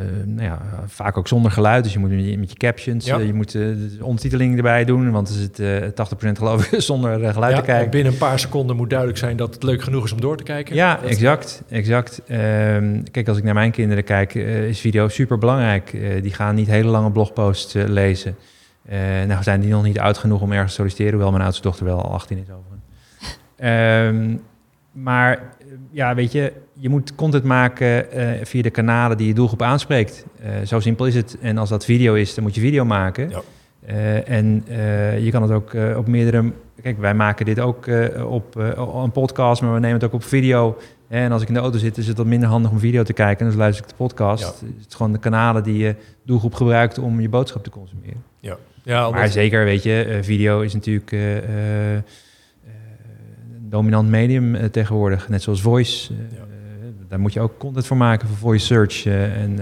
uh, nou ja, vaak ook zonder geluid. Dus je moet met je, met je captions, ja. uh, je moet uh, de ondertiteling erbij doen. Want er zit 80% geloof ik zonder geluid
ja,
te kijken.
Binnen een paar seconden moet duidelijk zijn dat het leuk genoeg is om door te kijken.
Ja, dat exact. exact. Um, kijk, als ik naar mijn kinderen kijk, is video super belangrijk. die gaan niet hele lange blogposts lezen. nou zijn die nog niet oud genoeg om ergens te solliciteren. Hoewel mijn oudste dochter wel al 18 is overigens. um, maar ja, weet je, je moet content maken uh, via de kanalen die je doelgroep aanspreekt. Uh, zo simpel is het. En als dat video is, dan moet je video maken. Ja. Uh, en je kan het ook op meerdere... Kijk, wij maken dit ook op een podcast, maar we nemen het ook op video. En als ik in de auto zit, is het wat minder handig om video te kijken. Dus luister ik de podcast. Ja. Het is gewoon de kanalen die je doelgroep gebruikt om je boodschap te consumeren.
Ja.
Ja, maar zeker, weet je, video is natuurlijk dominant medium uh, tegenwoordig, net zoals voice. Uh, ja. Daar moet je ook content voor maken voor voice search en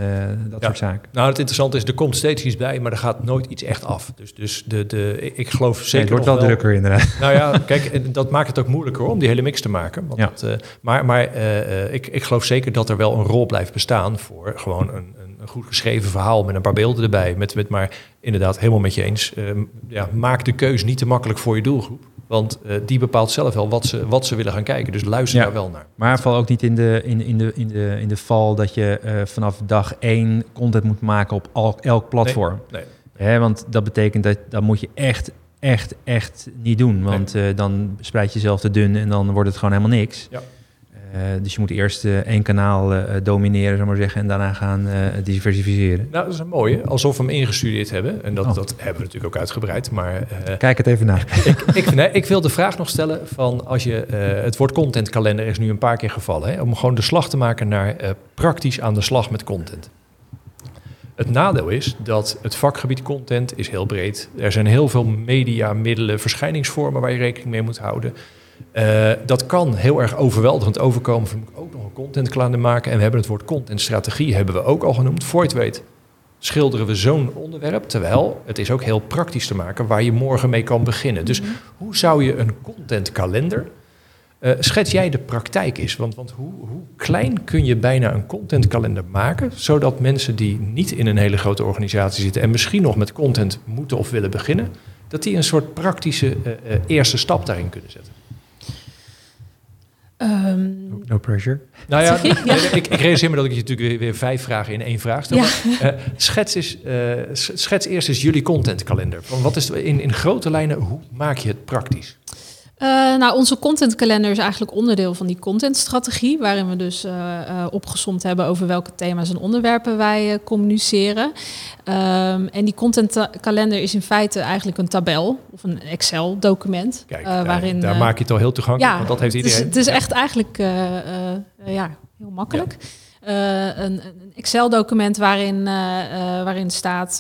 dat ja. soort zaken.
Nou, het interessante is, er komt steeds iets bij, maar er gaat nooit iets echt af. Dus, dus de, de, ik geloof zeker. Nee,
het wordt wel, wel drukker inderdaad.
Nou ja, kijk, dat maakt het ook moeilijker om die hele mix te maken. Want ja. maar maar ik, ik geloof zeker dat er wel een rol blijft bestaan voor gewoon een, een goed geschreven verhaal met een paar beelden erbij. Met, met maar inderdaad helemaal met je eens. Uh, ja, maak de keus niet te makkelijk voor je doelgroep. Want die bepaalt zelf wel wat ze, wat ze willen gaan kijken. Dus luister daar wel naar.
Maar val ook niet in de, in, in de, in de, in de val dat je vanaf dag één content moet maken op al, elk platform. Nee, nee. want dat betekent dat dan moet je echt echt, echt niet doen. Want uh, dan spreid je jezelf te dun en dan wordt het gewoon helemaal niks. Ja. Uh, dus je moet eerst uh, één kanaal domineren, zou maar zeggen, en daarna gaan diversificeren.
Nou, dat is een mooie. Alsof we hem ingestudeerd hebben. En dat, oh. dat hebben we natuurlijk ook uitgebreid. Maar,
Kijk het even na.
ik, ik, nee, ik wil de vraag nog stellen van als je het woord contentkalender is nu een paar keer gevallen. Hè, om gewoon de slag te maken naar praktisch aan de slag met content. Het nadeel is dat het vakgebied content is heel breed. Er zijn heel veel media, middelen, verschijningsvormen waar je rekening mee moet houden. Uh, dat kan heel erg overweldigend overkomen. We moeten ook nog een contentkalender maken. En we hebben het woord contentstrategie hebben we ook al genoemd. Voor je weet schilderen we zo'n onderwerp. Terwijl het is ook heel praktisch te maken waar je morgen mee kan beginnen. Dus mhm. hoe zou je een contentkalender uh, schets jij de praktijk is? Want, want hoe, hoe, klein kun je bijna een contentkalender maken, zodat mensen die niet in een hele grote organisatie zitten en misschien nog met content moeten of willen beginnen, dat die een soort praktische uh, uh, eerste stap daarin kunnen zetten?
Um, no, pressure.
Nou ja, ik, ik realiseer me dat ik je natuurlijk weer, weer vijf vragen in één vraag stel. Ja. schets, is, schets eerst eens jullie contentkalender. Van wat is in, in grote lijnen, hoe maak je het praktisch?
Uh, nou, onze contentkalender is eigenlijk onderdeel van die contentstrategie, waarin we dus uh, uh, opgesomd hebben over welke thema's en onderwerpen wij communiceren. Um, en die contentkalender is in feite eigenlijk een tabel of een Excel-document.
Waarin, daar maak je het al heel toegankelijk, ja, want dat heeft iedereen.
Het is, het is echt eigenlijk ja, heel makkelijk. Ja. een, een Excel-document waarin, waarin staat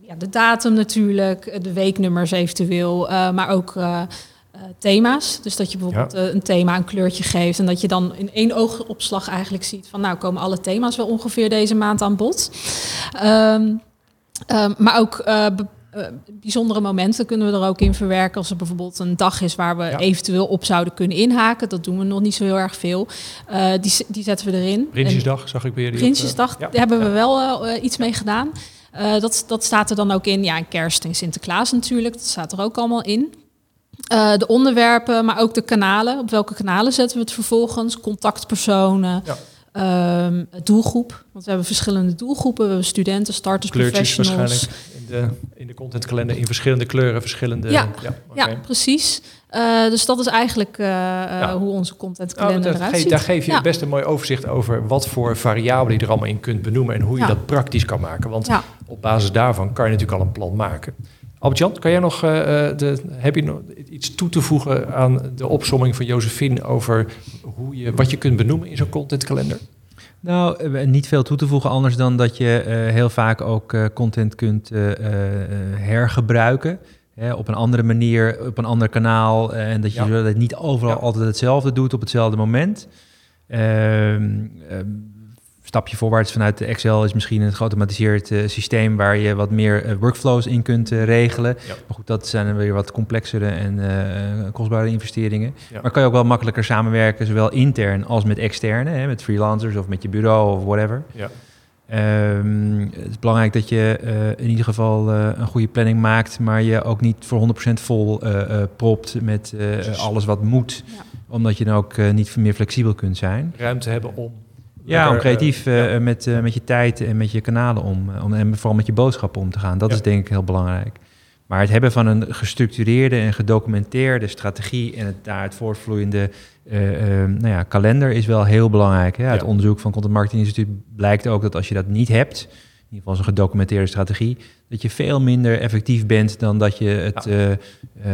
ja, de datum natuurlijk, de weeknummers eventueel, maar ook uh, thema's. Dus dat je bijvoorbeeld uh, een thema een kleurtje geeft en dat je dan in één oogopslag eigenlijk ziet van nou komen alle thema's wel ongeveer deze maand aan bod. Um, um, maar ook uh, bijzondere momenten kunnen we er ook in verwerken. Als er bijvoorbeeld een dag is waar we eventueel op zouden kunnen inhaken. Dat doen we nog niet zo heel erg veel. die, die zetten we erin.
Prinsjesdag zag ik weer.
Prinsjesdag, daar hebben we wel iets mee gedaan. dat, dat staat er dan ook in. Ja, en kerst en Sinterklaas natuurlijk. Dat staat er ook allemaal in. Uh, de onderwerpen, maar ook de kanalen. Op welke kanalen zetten we het vervolgens? Contactpersonen, ja. um, doelgroep. Want we hebben verschillende doelgroepen. We hebben studenten, starters,
Kleurtjes
professionals.
waarschijnlijk in de, in de contentkalender in verschillende kleuren, verschillende...
Ja, ja, ja precies. Uh, dus dat is eigenlijk uh, ja. hoe onze contentkalender
oh,
eruit ziet.
Daar geef je best een mooi overzicht over wat voor variabelen je er allemaal in kunt benoemen en hoe je dat praktisch kan maken. Want op basis daarvan kan je natuurlijk al een plan maken. Albert-Jan, kan jij nog, uh, de, heb je nog iets toe te voegen aan de opsomming van Josephine over hoe je, wat je kunt benoemen in zo'n contentkalender?
Nou, eh, niet veel toe te voegen, anders dan dat je uh, heel vaak ook uh, content kunt hergebruiken. Hè, op een andere manier, op een ander kanaal. en dat je ja. niet overal ja. altijd hetzelfde doet op hetzelfde moment. Ehm, ehm, stapje voorwaarts vanuit de Excel is misschien een geautomatiseerd uh, systeem waar je wat meer uh, workflows in kunt uh, regelen. Ja. Maar goed, dat zijn weer wat complexere en kostbare investeringen. Ja. Maar kan je ook wel makkelijker samenwerken, zowel intern als met externe, hè, met freelancers of met je bureau of whatever. Ja. Um, het is belangrijk dat je in ieder geval een goede planning maakt, maar je ook niet voor 100% vol propt met alles wat moet. Ja. Omdat je dan ook niet meer flexibel kunt zijn.
Ruimte hebben om
ja, om creatief uh, met, uh, met je tijd en met je kanalen om, om en vooral met je boodschappen om te gaan. Dat is denk ik heel belangrijk. Maar het hebben van een gestructureerde en gedocumenteerde strategie en het daaruit voortvloeiende uh, nou ja, kalender is wel heel belangrijk. Hè? Uit onderzoek van Content Marketing Instituut blijkt ook dat als je dat niet hebt, in ieder geval zo'n gedocumenteerde strategie, dat je veel minder effectief bent dan dat je het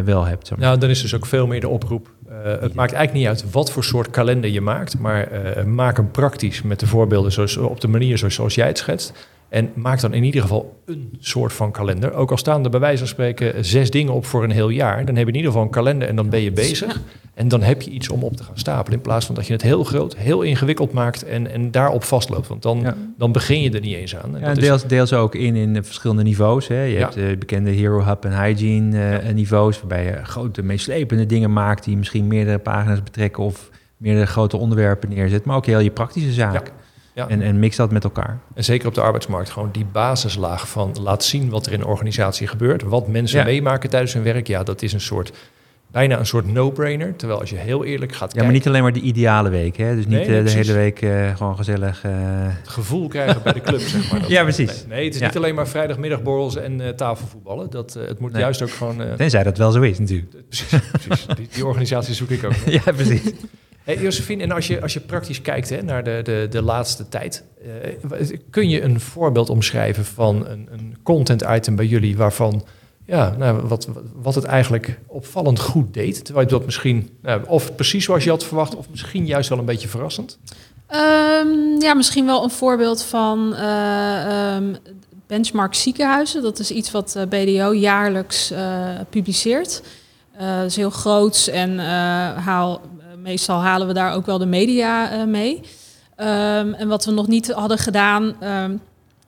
wel hebt.
Nou, dan is dus ook veel meer de oproep uh, het maakt eigenlijk niet uit wat voor soort kalender je maakt, maar maak hem praktisch met de voorbeelden zoals, op de manier zoals, zoals jij het schetst. En maak dan in ieder geval een soort van kalender. Ook al staan er bij wijze van spreken zes dingen op voor een heel jaar, dan heb je in ieder geval een kalender en dan ben je bezig. En dan heb je iets om op te gaan stapelen. In plaats van dat je het heel groot, heel ingewikkeld maakt en, en daarop vastloopt. Want dan, dan begin je er niet eens aan.
En ja, deels, deels ook in, in verschillende niveaus. Hè. Je hebt de bekende Hero Hub en Hygiene uh, niveaus, waarbij je grote, meeslepende dingen maakt die misschien meerdere pagina's betrekken of meerdere grote onderwerpen neerzet. Maar ook heel je praktische zaak. Ja. En, en mix dat met elkaar.
En zeker op de arbeidsmarkt, gewoon die basislaag van laat zien wat er in de organisatie gebeurt. Wat mensen meemaken tijdens hun werk. Ja, dat is een soort bijna een soort no-brainer. Terwijl als je heel eerlijk gaat kijken...
Ja, maar niet alleen maar de ideale week, hè? Dus niet nee, de hele week gewoon gezellig...
Het gevoel krijgen bij de club, zeg maar.
ja, precies.
Nee, het is niet alleen maar vrijdagmiddagborrels en tafelvoetballen. Dat, het moet juist ook gewoon...
Tenzij dat wel zo is, natuurlijk.
Precies, precies. Die, die organisatie zoek ik ook.
ja, precies.
Hey, Josephine, en als je, als je praktisch kijkt hè, naar de, de, de laatste tijd, uh, kun je een voorbeeld omschrijven van een, een content item bij jullie waarvan, ja, nou, wat, wat het eigenlijk opvallend goed deed, terwijl je dat misschien, nou, of precies zoals je had verwacht, of misschien juist wel een beetje verrassend?
Um, ja, misschien wel een voorbeeld van uh, um, Benchmark Ziekenhuizen. Dat is iets wat uh, BDO jaarlijks publiceert. dat is heel groots en haal meestal halen we daar ook wel de media uh, mee. Um, en wat we nog niet hadden gedaan, um,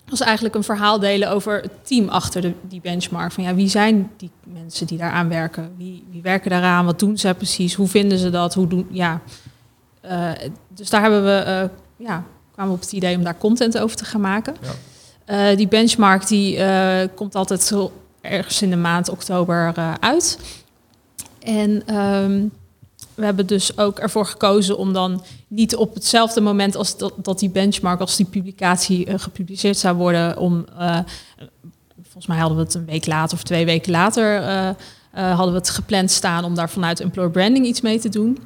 was eigenlijk een verhaal delen over het team achter de, die benchmark. Van ja, wie zijn die mensen die daaraan werken? Wie, wie werken daaraan? Wat doen ze precies? Hoe vinden ze dat? Hoe doen, ja. Uh, dus daar hebben we, uh, ja, kwamen we op het idee om daar content over te gaan maken. Ja. die benchmark die komt altijd zo ergens in de maand oktober uit. En um, we hebben dus ook ervoor gekozen om dan niet op hetzelfde moment als dat, die benchmark, als die publicatie uh, gepubliceerd zou worden, om uh, volgens mij hadden we het een week later of twee weken later uh, hadden we het gepland staan om daar vanuit employer branding iets mee te doen.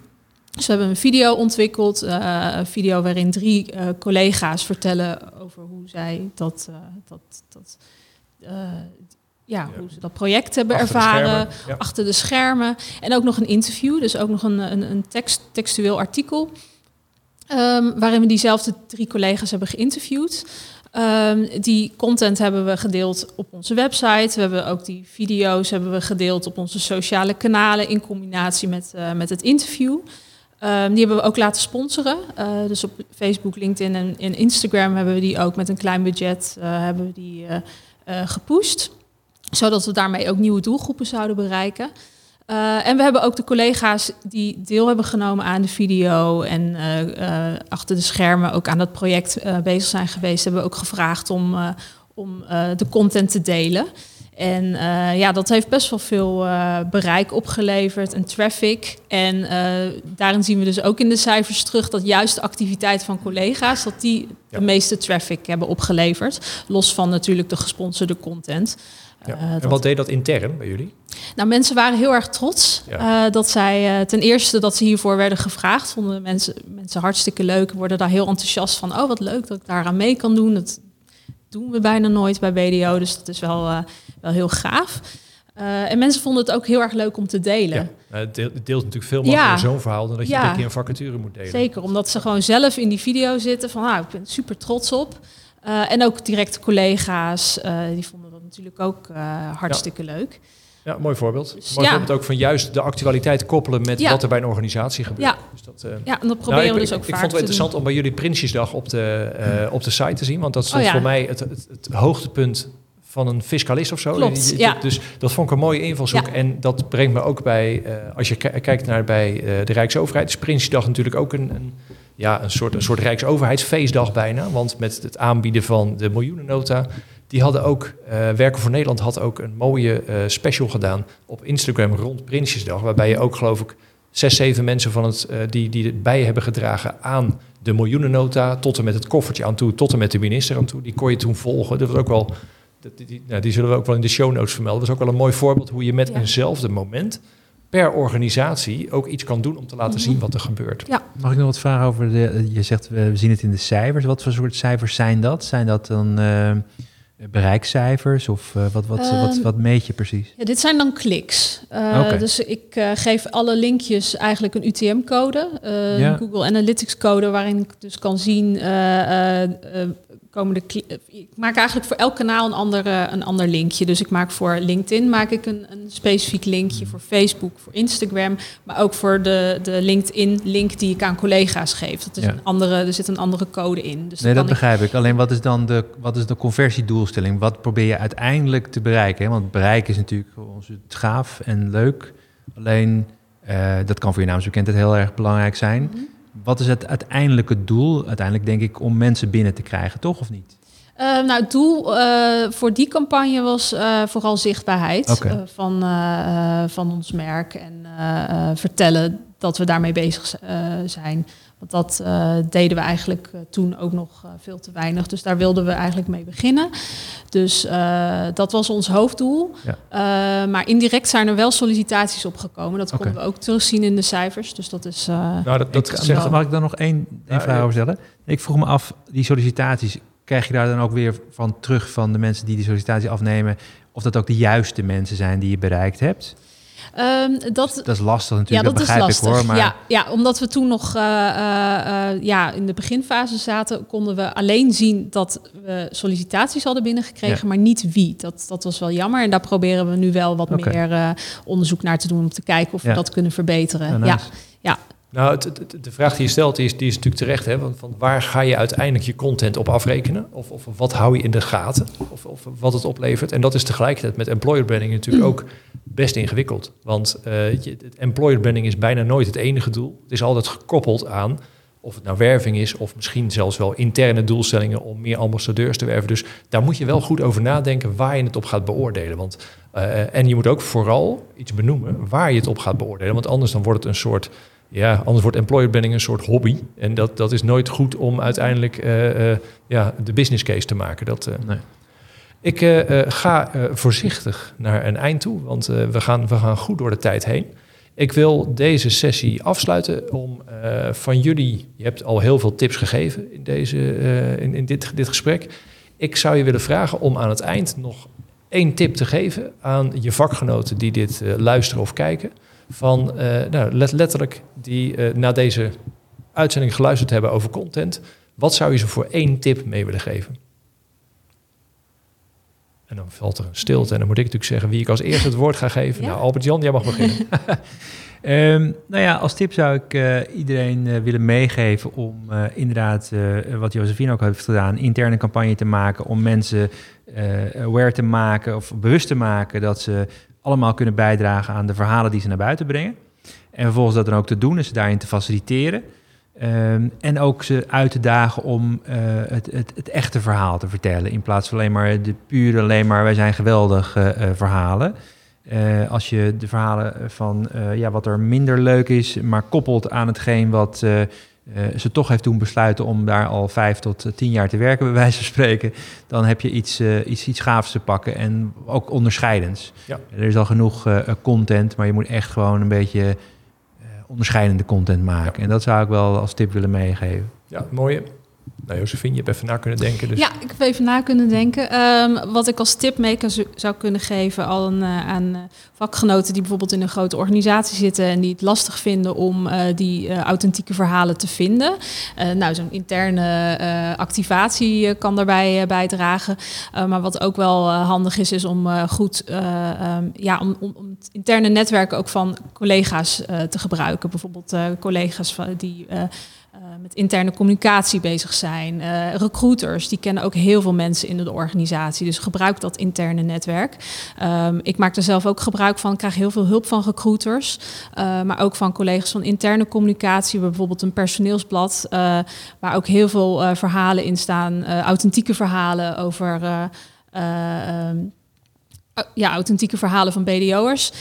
Dus we hebben een video ontwikkeld, een video waarin drie collega's vertellen over hoe zij dat, dat, dat ja, hoe ze dat project hebben ervaren, achter de schermen. En ook nog een interview, dus ook nog een, een, een tekst, textueel artikel. Um, waarin we diezelfde drie collega's hebben geïnterviewd. Um, die content hebben we gedeeld op onze website. We hebben ook die video's hebben we gedeeld op onze sociale kanalen in combinatie met, uh, met het interview. Um, die hebben we ook laten sponsoren. Uh, dus op Facebook, LinkedIn en, en, Instagram hebben we die ook met een klein budget uh, hebben we die gepusht zodat we daarmee ook nieuwe doelgroepen zouden bereiken. Uh, en we hebben ook de collega's die deel hebben genomen aan de video en uh, uh, achter de schermen ook aan dat project bezig zijn geweest, hebben we ook gevraagd om, om de content te delen. En ja, dat heeft best wel veel bereik opgeleverd en traffic. En daarin zien we dus ook in de cijfers terug dat juist de activiteit van collega's, dat die de meeste traffic hebben opgeleverd. Los van natuurlijk de gesponsorde content.
Ja. Uh, en wat deed dat intern bij jullie?
Nou, mensen waren heel erg trots ja. uh, dat zij uh, ten eerste dat ze hiervoor werden gevraagd. Vonden mensen, mensen hartstikke leuk, worden daar heel enthousiast van. Oh, wat leuk dat ik daaraan mee kan doen. Dat doen we bijna nooit bij BDO, dus dat is wel, wel heel gaaf. en mensen vonden het ook heel erg leuk om te delen.
Ja, het deelt, deelt, natuurlijk veel makkelijker zo'n verhaal dan dat je een keer een vacature moet delen.
Zeker, omdat ze gewoon zelf in die video zitten van, nou, ik ben super trots op. en ook directe collega's, die vonden natuurlijk ook uh, hartstikke leuk.
Ja, mooi voorbeeld. Dus, mooi ja. voorbeeld ook van juist de actualiteit koppelen met ja. wat er bij een organisatie gebeurt.
Ja, dus dat, uh, ja en dat proberen nou, we dus ook
Ik vond het wel interessant om bij jullie Prinsjesdag op de, uh, op de site te zien. Want dat is oh, voor mij het, het, het, hoogtepunt van een fiscalist of zo.
Klopt, ja.
Dus dat vond ik een mooie invalshoek. En dat brengt me ook bij, als je kijkt naar bij de Rijksoverheid, is Prinsjesdag natuurlijk ook een, een ja, een soort, een soort Rijksoverheidsfeestdag bijna. Want met het aanbieden van de miljoenennota die hadden ook, uh, Werken voor Nederland had ook een mooie uh, special gedaan op Instagram rond Prinsjesdag. Waarbij je ook, geloof ik, zes, zeven mensen van het, uh, die, die het bij hebben gedragen aan de miljoenennota. Tot en met het koffertje aan toe, tot en met de minister aan toe. Die kon je toen volgen. Dat was ook wel, die, die, nou, die zullen we ook wel in de show notes vermelden. Dat is ook wel een mooi voorbeeld hoe je met ja. eenzelfde moment per organisatie ook iets kan doen om te laten -hmm. zien wat er gebeurt.
Ja. Mag ik nog wat vragen over de, je zegt we zien het in de cijfers. Wat voor soort cijfers zijn dat? Zijn dat dan bereikcijfers of uh, wat, wat, wat, wat meet je precies?
Ja, dit zijn dan kliks. Uh, okay. Dus ik uh, geef alle linkjes eigenlijk een UTM-code, ja. Google Analytics code, waarin ik dus kan zien komen de ik maak eigenlijk voor elk kanaal een, andere, een ander linkje. Dus ik maak voor LinkedIn maak ik een, een specifiek linkje, voor Facebook, voor Instagram, maar ook voor de, de LinkedIn-link die ik aan collega's geef. Dat is ja. een andere, er zit een andere code in.
Dus nee, dat begrijp ik. Alleen wat is dan de, wat is de conversiedoelstelling? Wat probeer je uiteindelijk te bereiken? Want bereiken is natuurlijk ons gaaf en leuk. Alleen uh, dat kan voor je naamsbekendheid heel erg belangrijk zijn. Mm -hmm. Wat is het uiteindelijke doel? Uiteindelijk denk ik om mensen binnen te krijgen, toch of niet?
nou, het doel voor die campagne was vooral zichtbaarheid van, van ons merk en vertellen dat we daarmee bezig zijn. Want dat uh, deden we eigenlijk uh, toen ook nog uh, veel te weinig. Dus daar wilden we eigenlijk mee beginnen. Dus dat was ons hoofddoel. Ja. maar indirect zijn er wel sollicitaties opgekomen. Dat okay. konden we ook terugzien in de cijfers. Dus dat is.
nou, dat, dat ik, zeg, mag ik dan nog één, één vraag over stellen? Ik vroeg me af, die sollicitaties, krijg je daar dan ook weer van terug van de mensen die die sollicitatie afnemen? Of dat ook de juiste mensen zijn die je bereikt hebt?
Um, dat,
dat is lastig natuurlijk, ja, dat, begrijp is lastig. ik hoor. Maar...
Ja, ja, omdat we toen nog uh, uh, ja, in de beginfase zaten, konden we alleen zien dat we sollicitaties hadden binnengekregen, ja. maar niet wie. Dat, dat was wel jammer. En daar proberen we nu wel wat okay. meer uh, onderzoek naar te doen om te kijken of we dat kunnen verbeteren. Nice. Ja, ja.
Nou, de vraag die je stelt is, die is natuurlijk terecht. Hè? Want van waar ga je uiteindelijk je content op afrekenen? Of, of wat hou je in de gaten? Of, of, wat het oplevert? En dat is tegelijkertijd met employer branding natuurlijk ook best ingewikkeld. Want uh, je, employer branding is bijna nooit het enige doel. Het is altijd gekoppeld aan of het nou werving is, of misschien zelfs wel interne doelstellingen om meer ambassadeurs te werven. Dus daar moet je wel goed over nadenken waar je het op gaat beoordelen. Want, uh, en je moet ook vooral iets benoemen waar je het op gaat beoordelen. Want anders dan wordt het een soort ja, anders wordt employer branding een soort hobby. En dat, dat is nooit goed om uiteindelijk uh, ja, de business case te maken. Dat, nee. Ik ga voorzichtig naar een eind toe, want we, gaan, we gaan goed door de tijd heen. Ik wil deze sessie afsluiten om van jullie, je hebt al heel veel tips gegeven in, deze, in, in dit, dit gesprek. Ik zou je willen vragen om aan het eind nog één tip te geven aan je vakgenoten die dit luisteren of kijken van nou, letterlijk die naar deze uitzending geluisterd hebben over content. Wat zou je ze voor één tip mee willen geven? En dan valt er een stilte en dan moet ik natuurlijk zeggen wie ik als eerste het woord ga geven. Nou, Albert-Jan, jij mag beginnen.
um, nou ja, als tip zou ik uh, iedereen willen meegeven om inderdaad, wat Josephine ook heeft gedaan, interne campagne te maken om mensen aware te maken of bewust te maken dat ze allemaal kunnen bijdragen aan de verhalen die ze naar buiten brengen. En vervolgens dat dan ook te doen, en ze daarin te faciliteren. Um, en ook ze uit te dagen om uh, het, het, het, echte verhaal te vertellen. In plaats van alleen maar de pure, alleen maar wij zijn geweldig uh, verhalen. Uh, als je de verhalen van ja, wat er minder leuk is, maar koppelt aan hetgeen wat ze toch heeft toen besluiten om daar al vijf tot eh, tien jaar te werken, bij wijze van spreken, dan heb je iets, iets, iets gaafs te pakken en ook onderscheidends. Ja. Er is al genoeg content, maar je moet echt gewoon een beetje onderscheidende content maken. En dat zou ik wel als tip willen meegeven.
Ja, mooie. Nou, Josephine, je hebt even na kunnen denken. Dus.
Ja, ik heb even na kunnen denken. Um, wat ik als tip mee kan, zou kunnen geven een, uh, aan uh, vakgenoten die bijvoorbeeld in een grote organisatie zitten en die het lastig vinden om uh, die authentieke verhalen te vinden. nou, zo'n interne activatie kan daarbij bijdragen. maar wat ook wel handig is, is om goed um, ja, om, om, om, het interne netwerk ook van collega's te gebruiken. Bijvoorbeeld collega's van, die met interne communicatie bezig zijn. Uh, recruiters, die kennen ook heel veel mensen in de organisatie. Dus gebruik dat interne netwerk. Um, ik maak er zelf ook gebruik van. Ik krijg heel veel hulp van recruiters. Uh, maar ook van collega's van interne communicatie. Bijvoorbeeld een personeelsblad. waar ook heel veel verhalen in staan. authentieke verhalen over... Um, ja, authentieke verhalen van BDO'ers.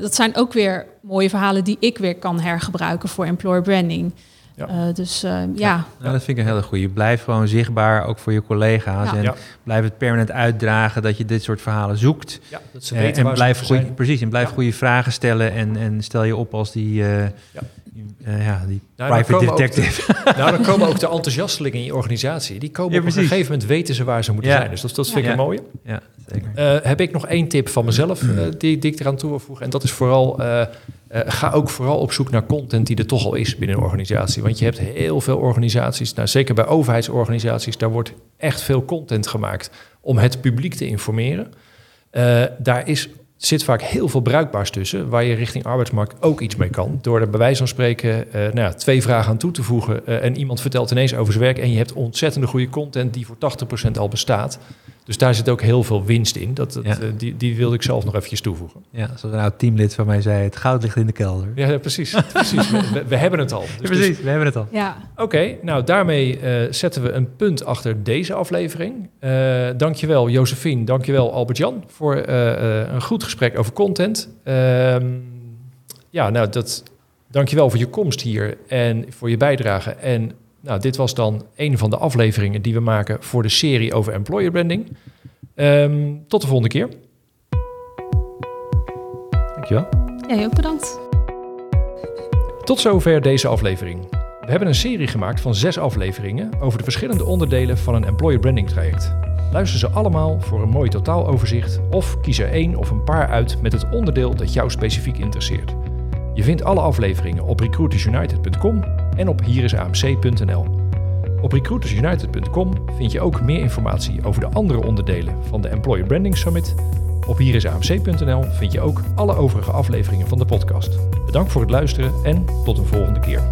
Dat zijn ook weer mooie verhalen die ik weer kan hergebruiken voor employer branding. Ja. Uh, dus uh, ja. ja.
Nou, dat vind ik een hele goede. Blijf gewoon zichtbaar, ook voor je collega's. En blijf het permanent uitdragen dat je dit soort verhalen zoekt. Ja, dat ze weten uh, en blijf goeie, Precies, en blijf goede vragen stellen en, en stel je op als die... Uh, ja, die nou, private detective.
De, nou, dan komen ook de enthousiastelingen in je organisatie. Die komen op een gegeven moment weten ze waar ze moeten zijn. Dus dat, dat vind ik een mooie. Ja, zeker. Uh, heb ik nog één tip van mezelf uh, die, die ik eraan toe wil voegen. En dat is vooral, ga ook vooral op zoek naar content die er toch al is binnen een organisatie. Want je hebt heel veel organisaties, nou, zeker bij overheidsorganisaties, daar wordt echt veel content gemaakt om het publiek te informeren. daar is zit vaak heel veel bruikbaars tussen, waar je richting arbeidsmarkt ook iets mee kan. Door er bij wijze van spreken uh, nou ja, twee vragen aan toe te voegen en iemand vertelt ineens over zijn werk en je hebt ontzettende goede content die voor 80% al bestaat. Dus daar zit ook heel veel winst in. Dat, dat die, die wilde ik zelf nog eventjes toevoegen.
Ja, zoals een oud teamlid van mij zei, het goud ligt in de kelder.
Ja, precies. precies. We, we, hebben het al.
Dus precies, dus- we hebben het al.
Ja.
Oké, nou daarmee zetten we een punt achter deze aflevering. Uh, dankjewel Josephine, dankjewel Albert-Jan voor een goed gesprek over content. Ehm, ja, nou dat Dankjewel voor je komst hier en voor je bijdrage. En nou, dit was dan een van de afleveringen die we maken voor de serie over employer branding. Ehm, tot de volgende keer.
Dankjewel.
Jij ook bedankt.
Tot zover deze aflevering. We hebben een serie gemaakt van zes afleveringen over de verschillende onderdelen van een employer branding traject. Luister ze allemaal voor een mooi totaaloverzicht of kies er één of een paar uit met het onderdeel dat jou specifiek interesseert. Je vindt alle afleveringen op recruitersunited.com en op hierisamc.nl. Op recruitersunited.com vind je ook meer informatie over de andere onderdelen van de Employer Branding Summit. Op hierisamc.nl vind je ook alle overige afleveringen van de podcast. Bedankt voor het luisteren en tot een volgende keer.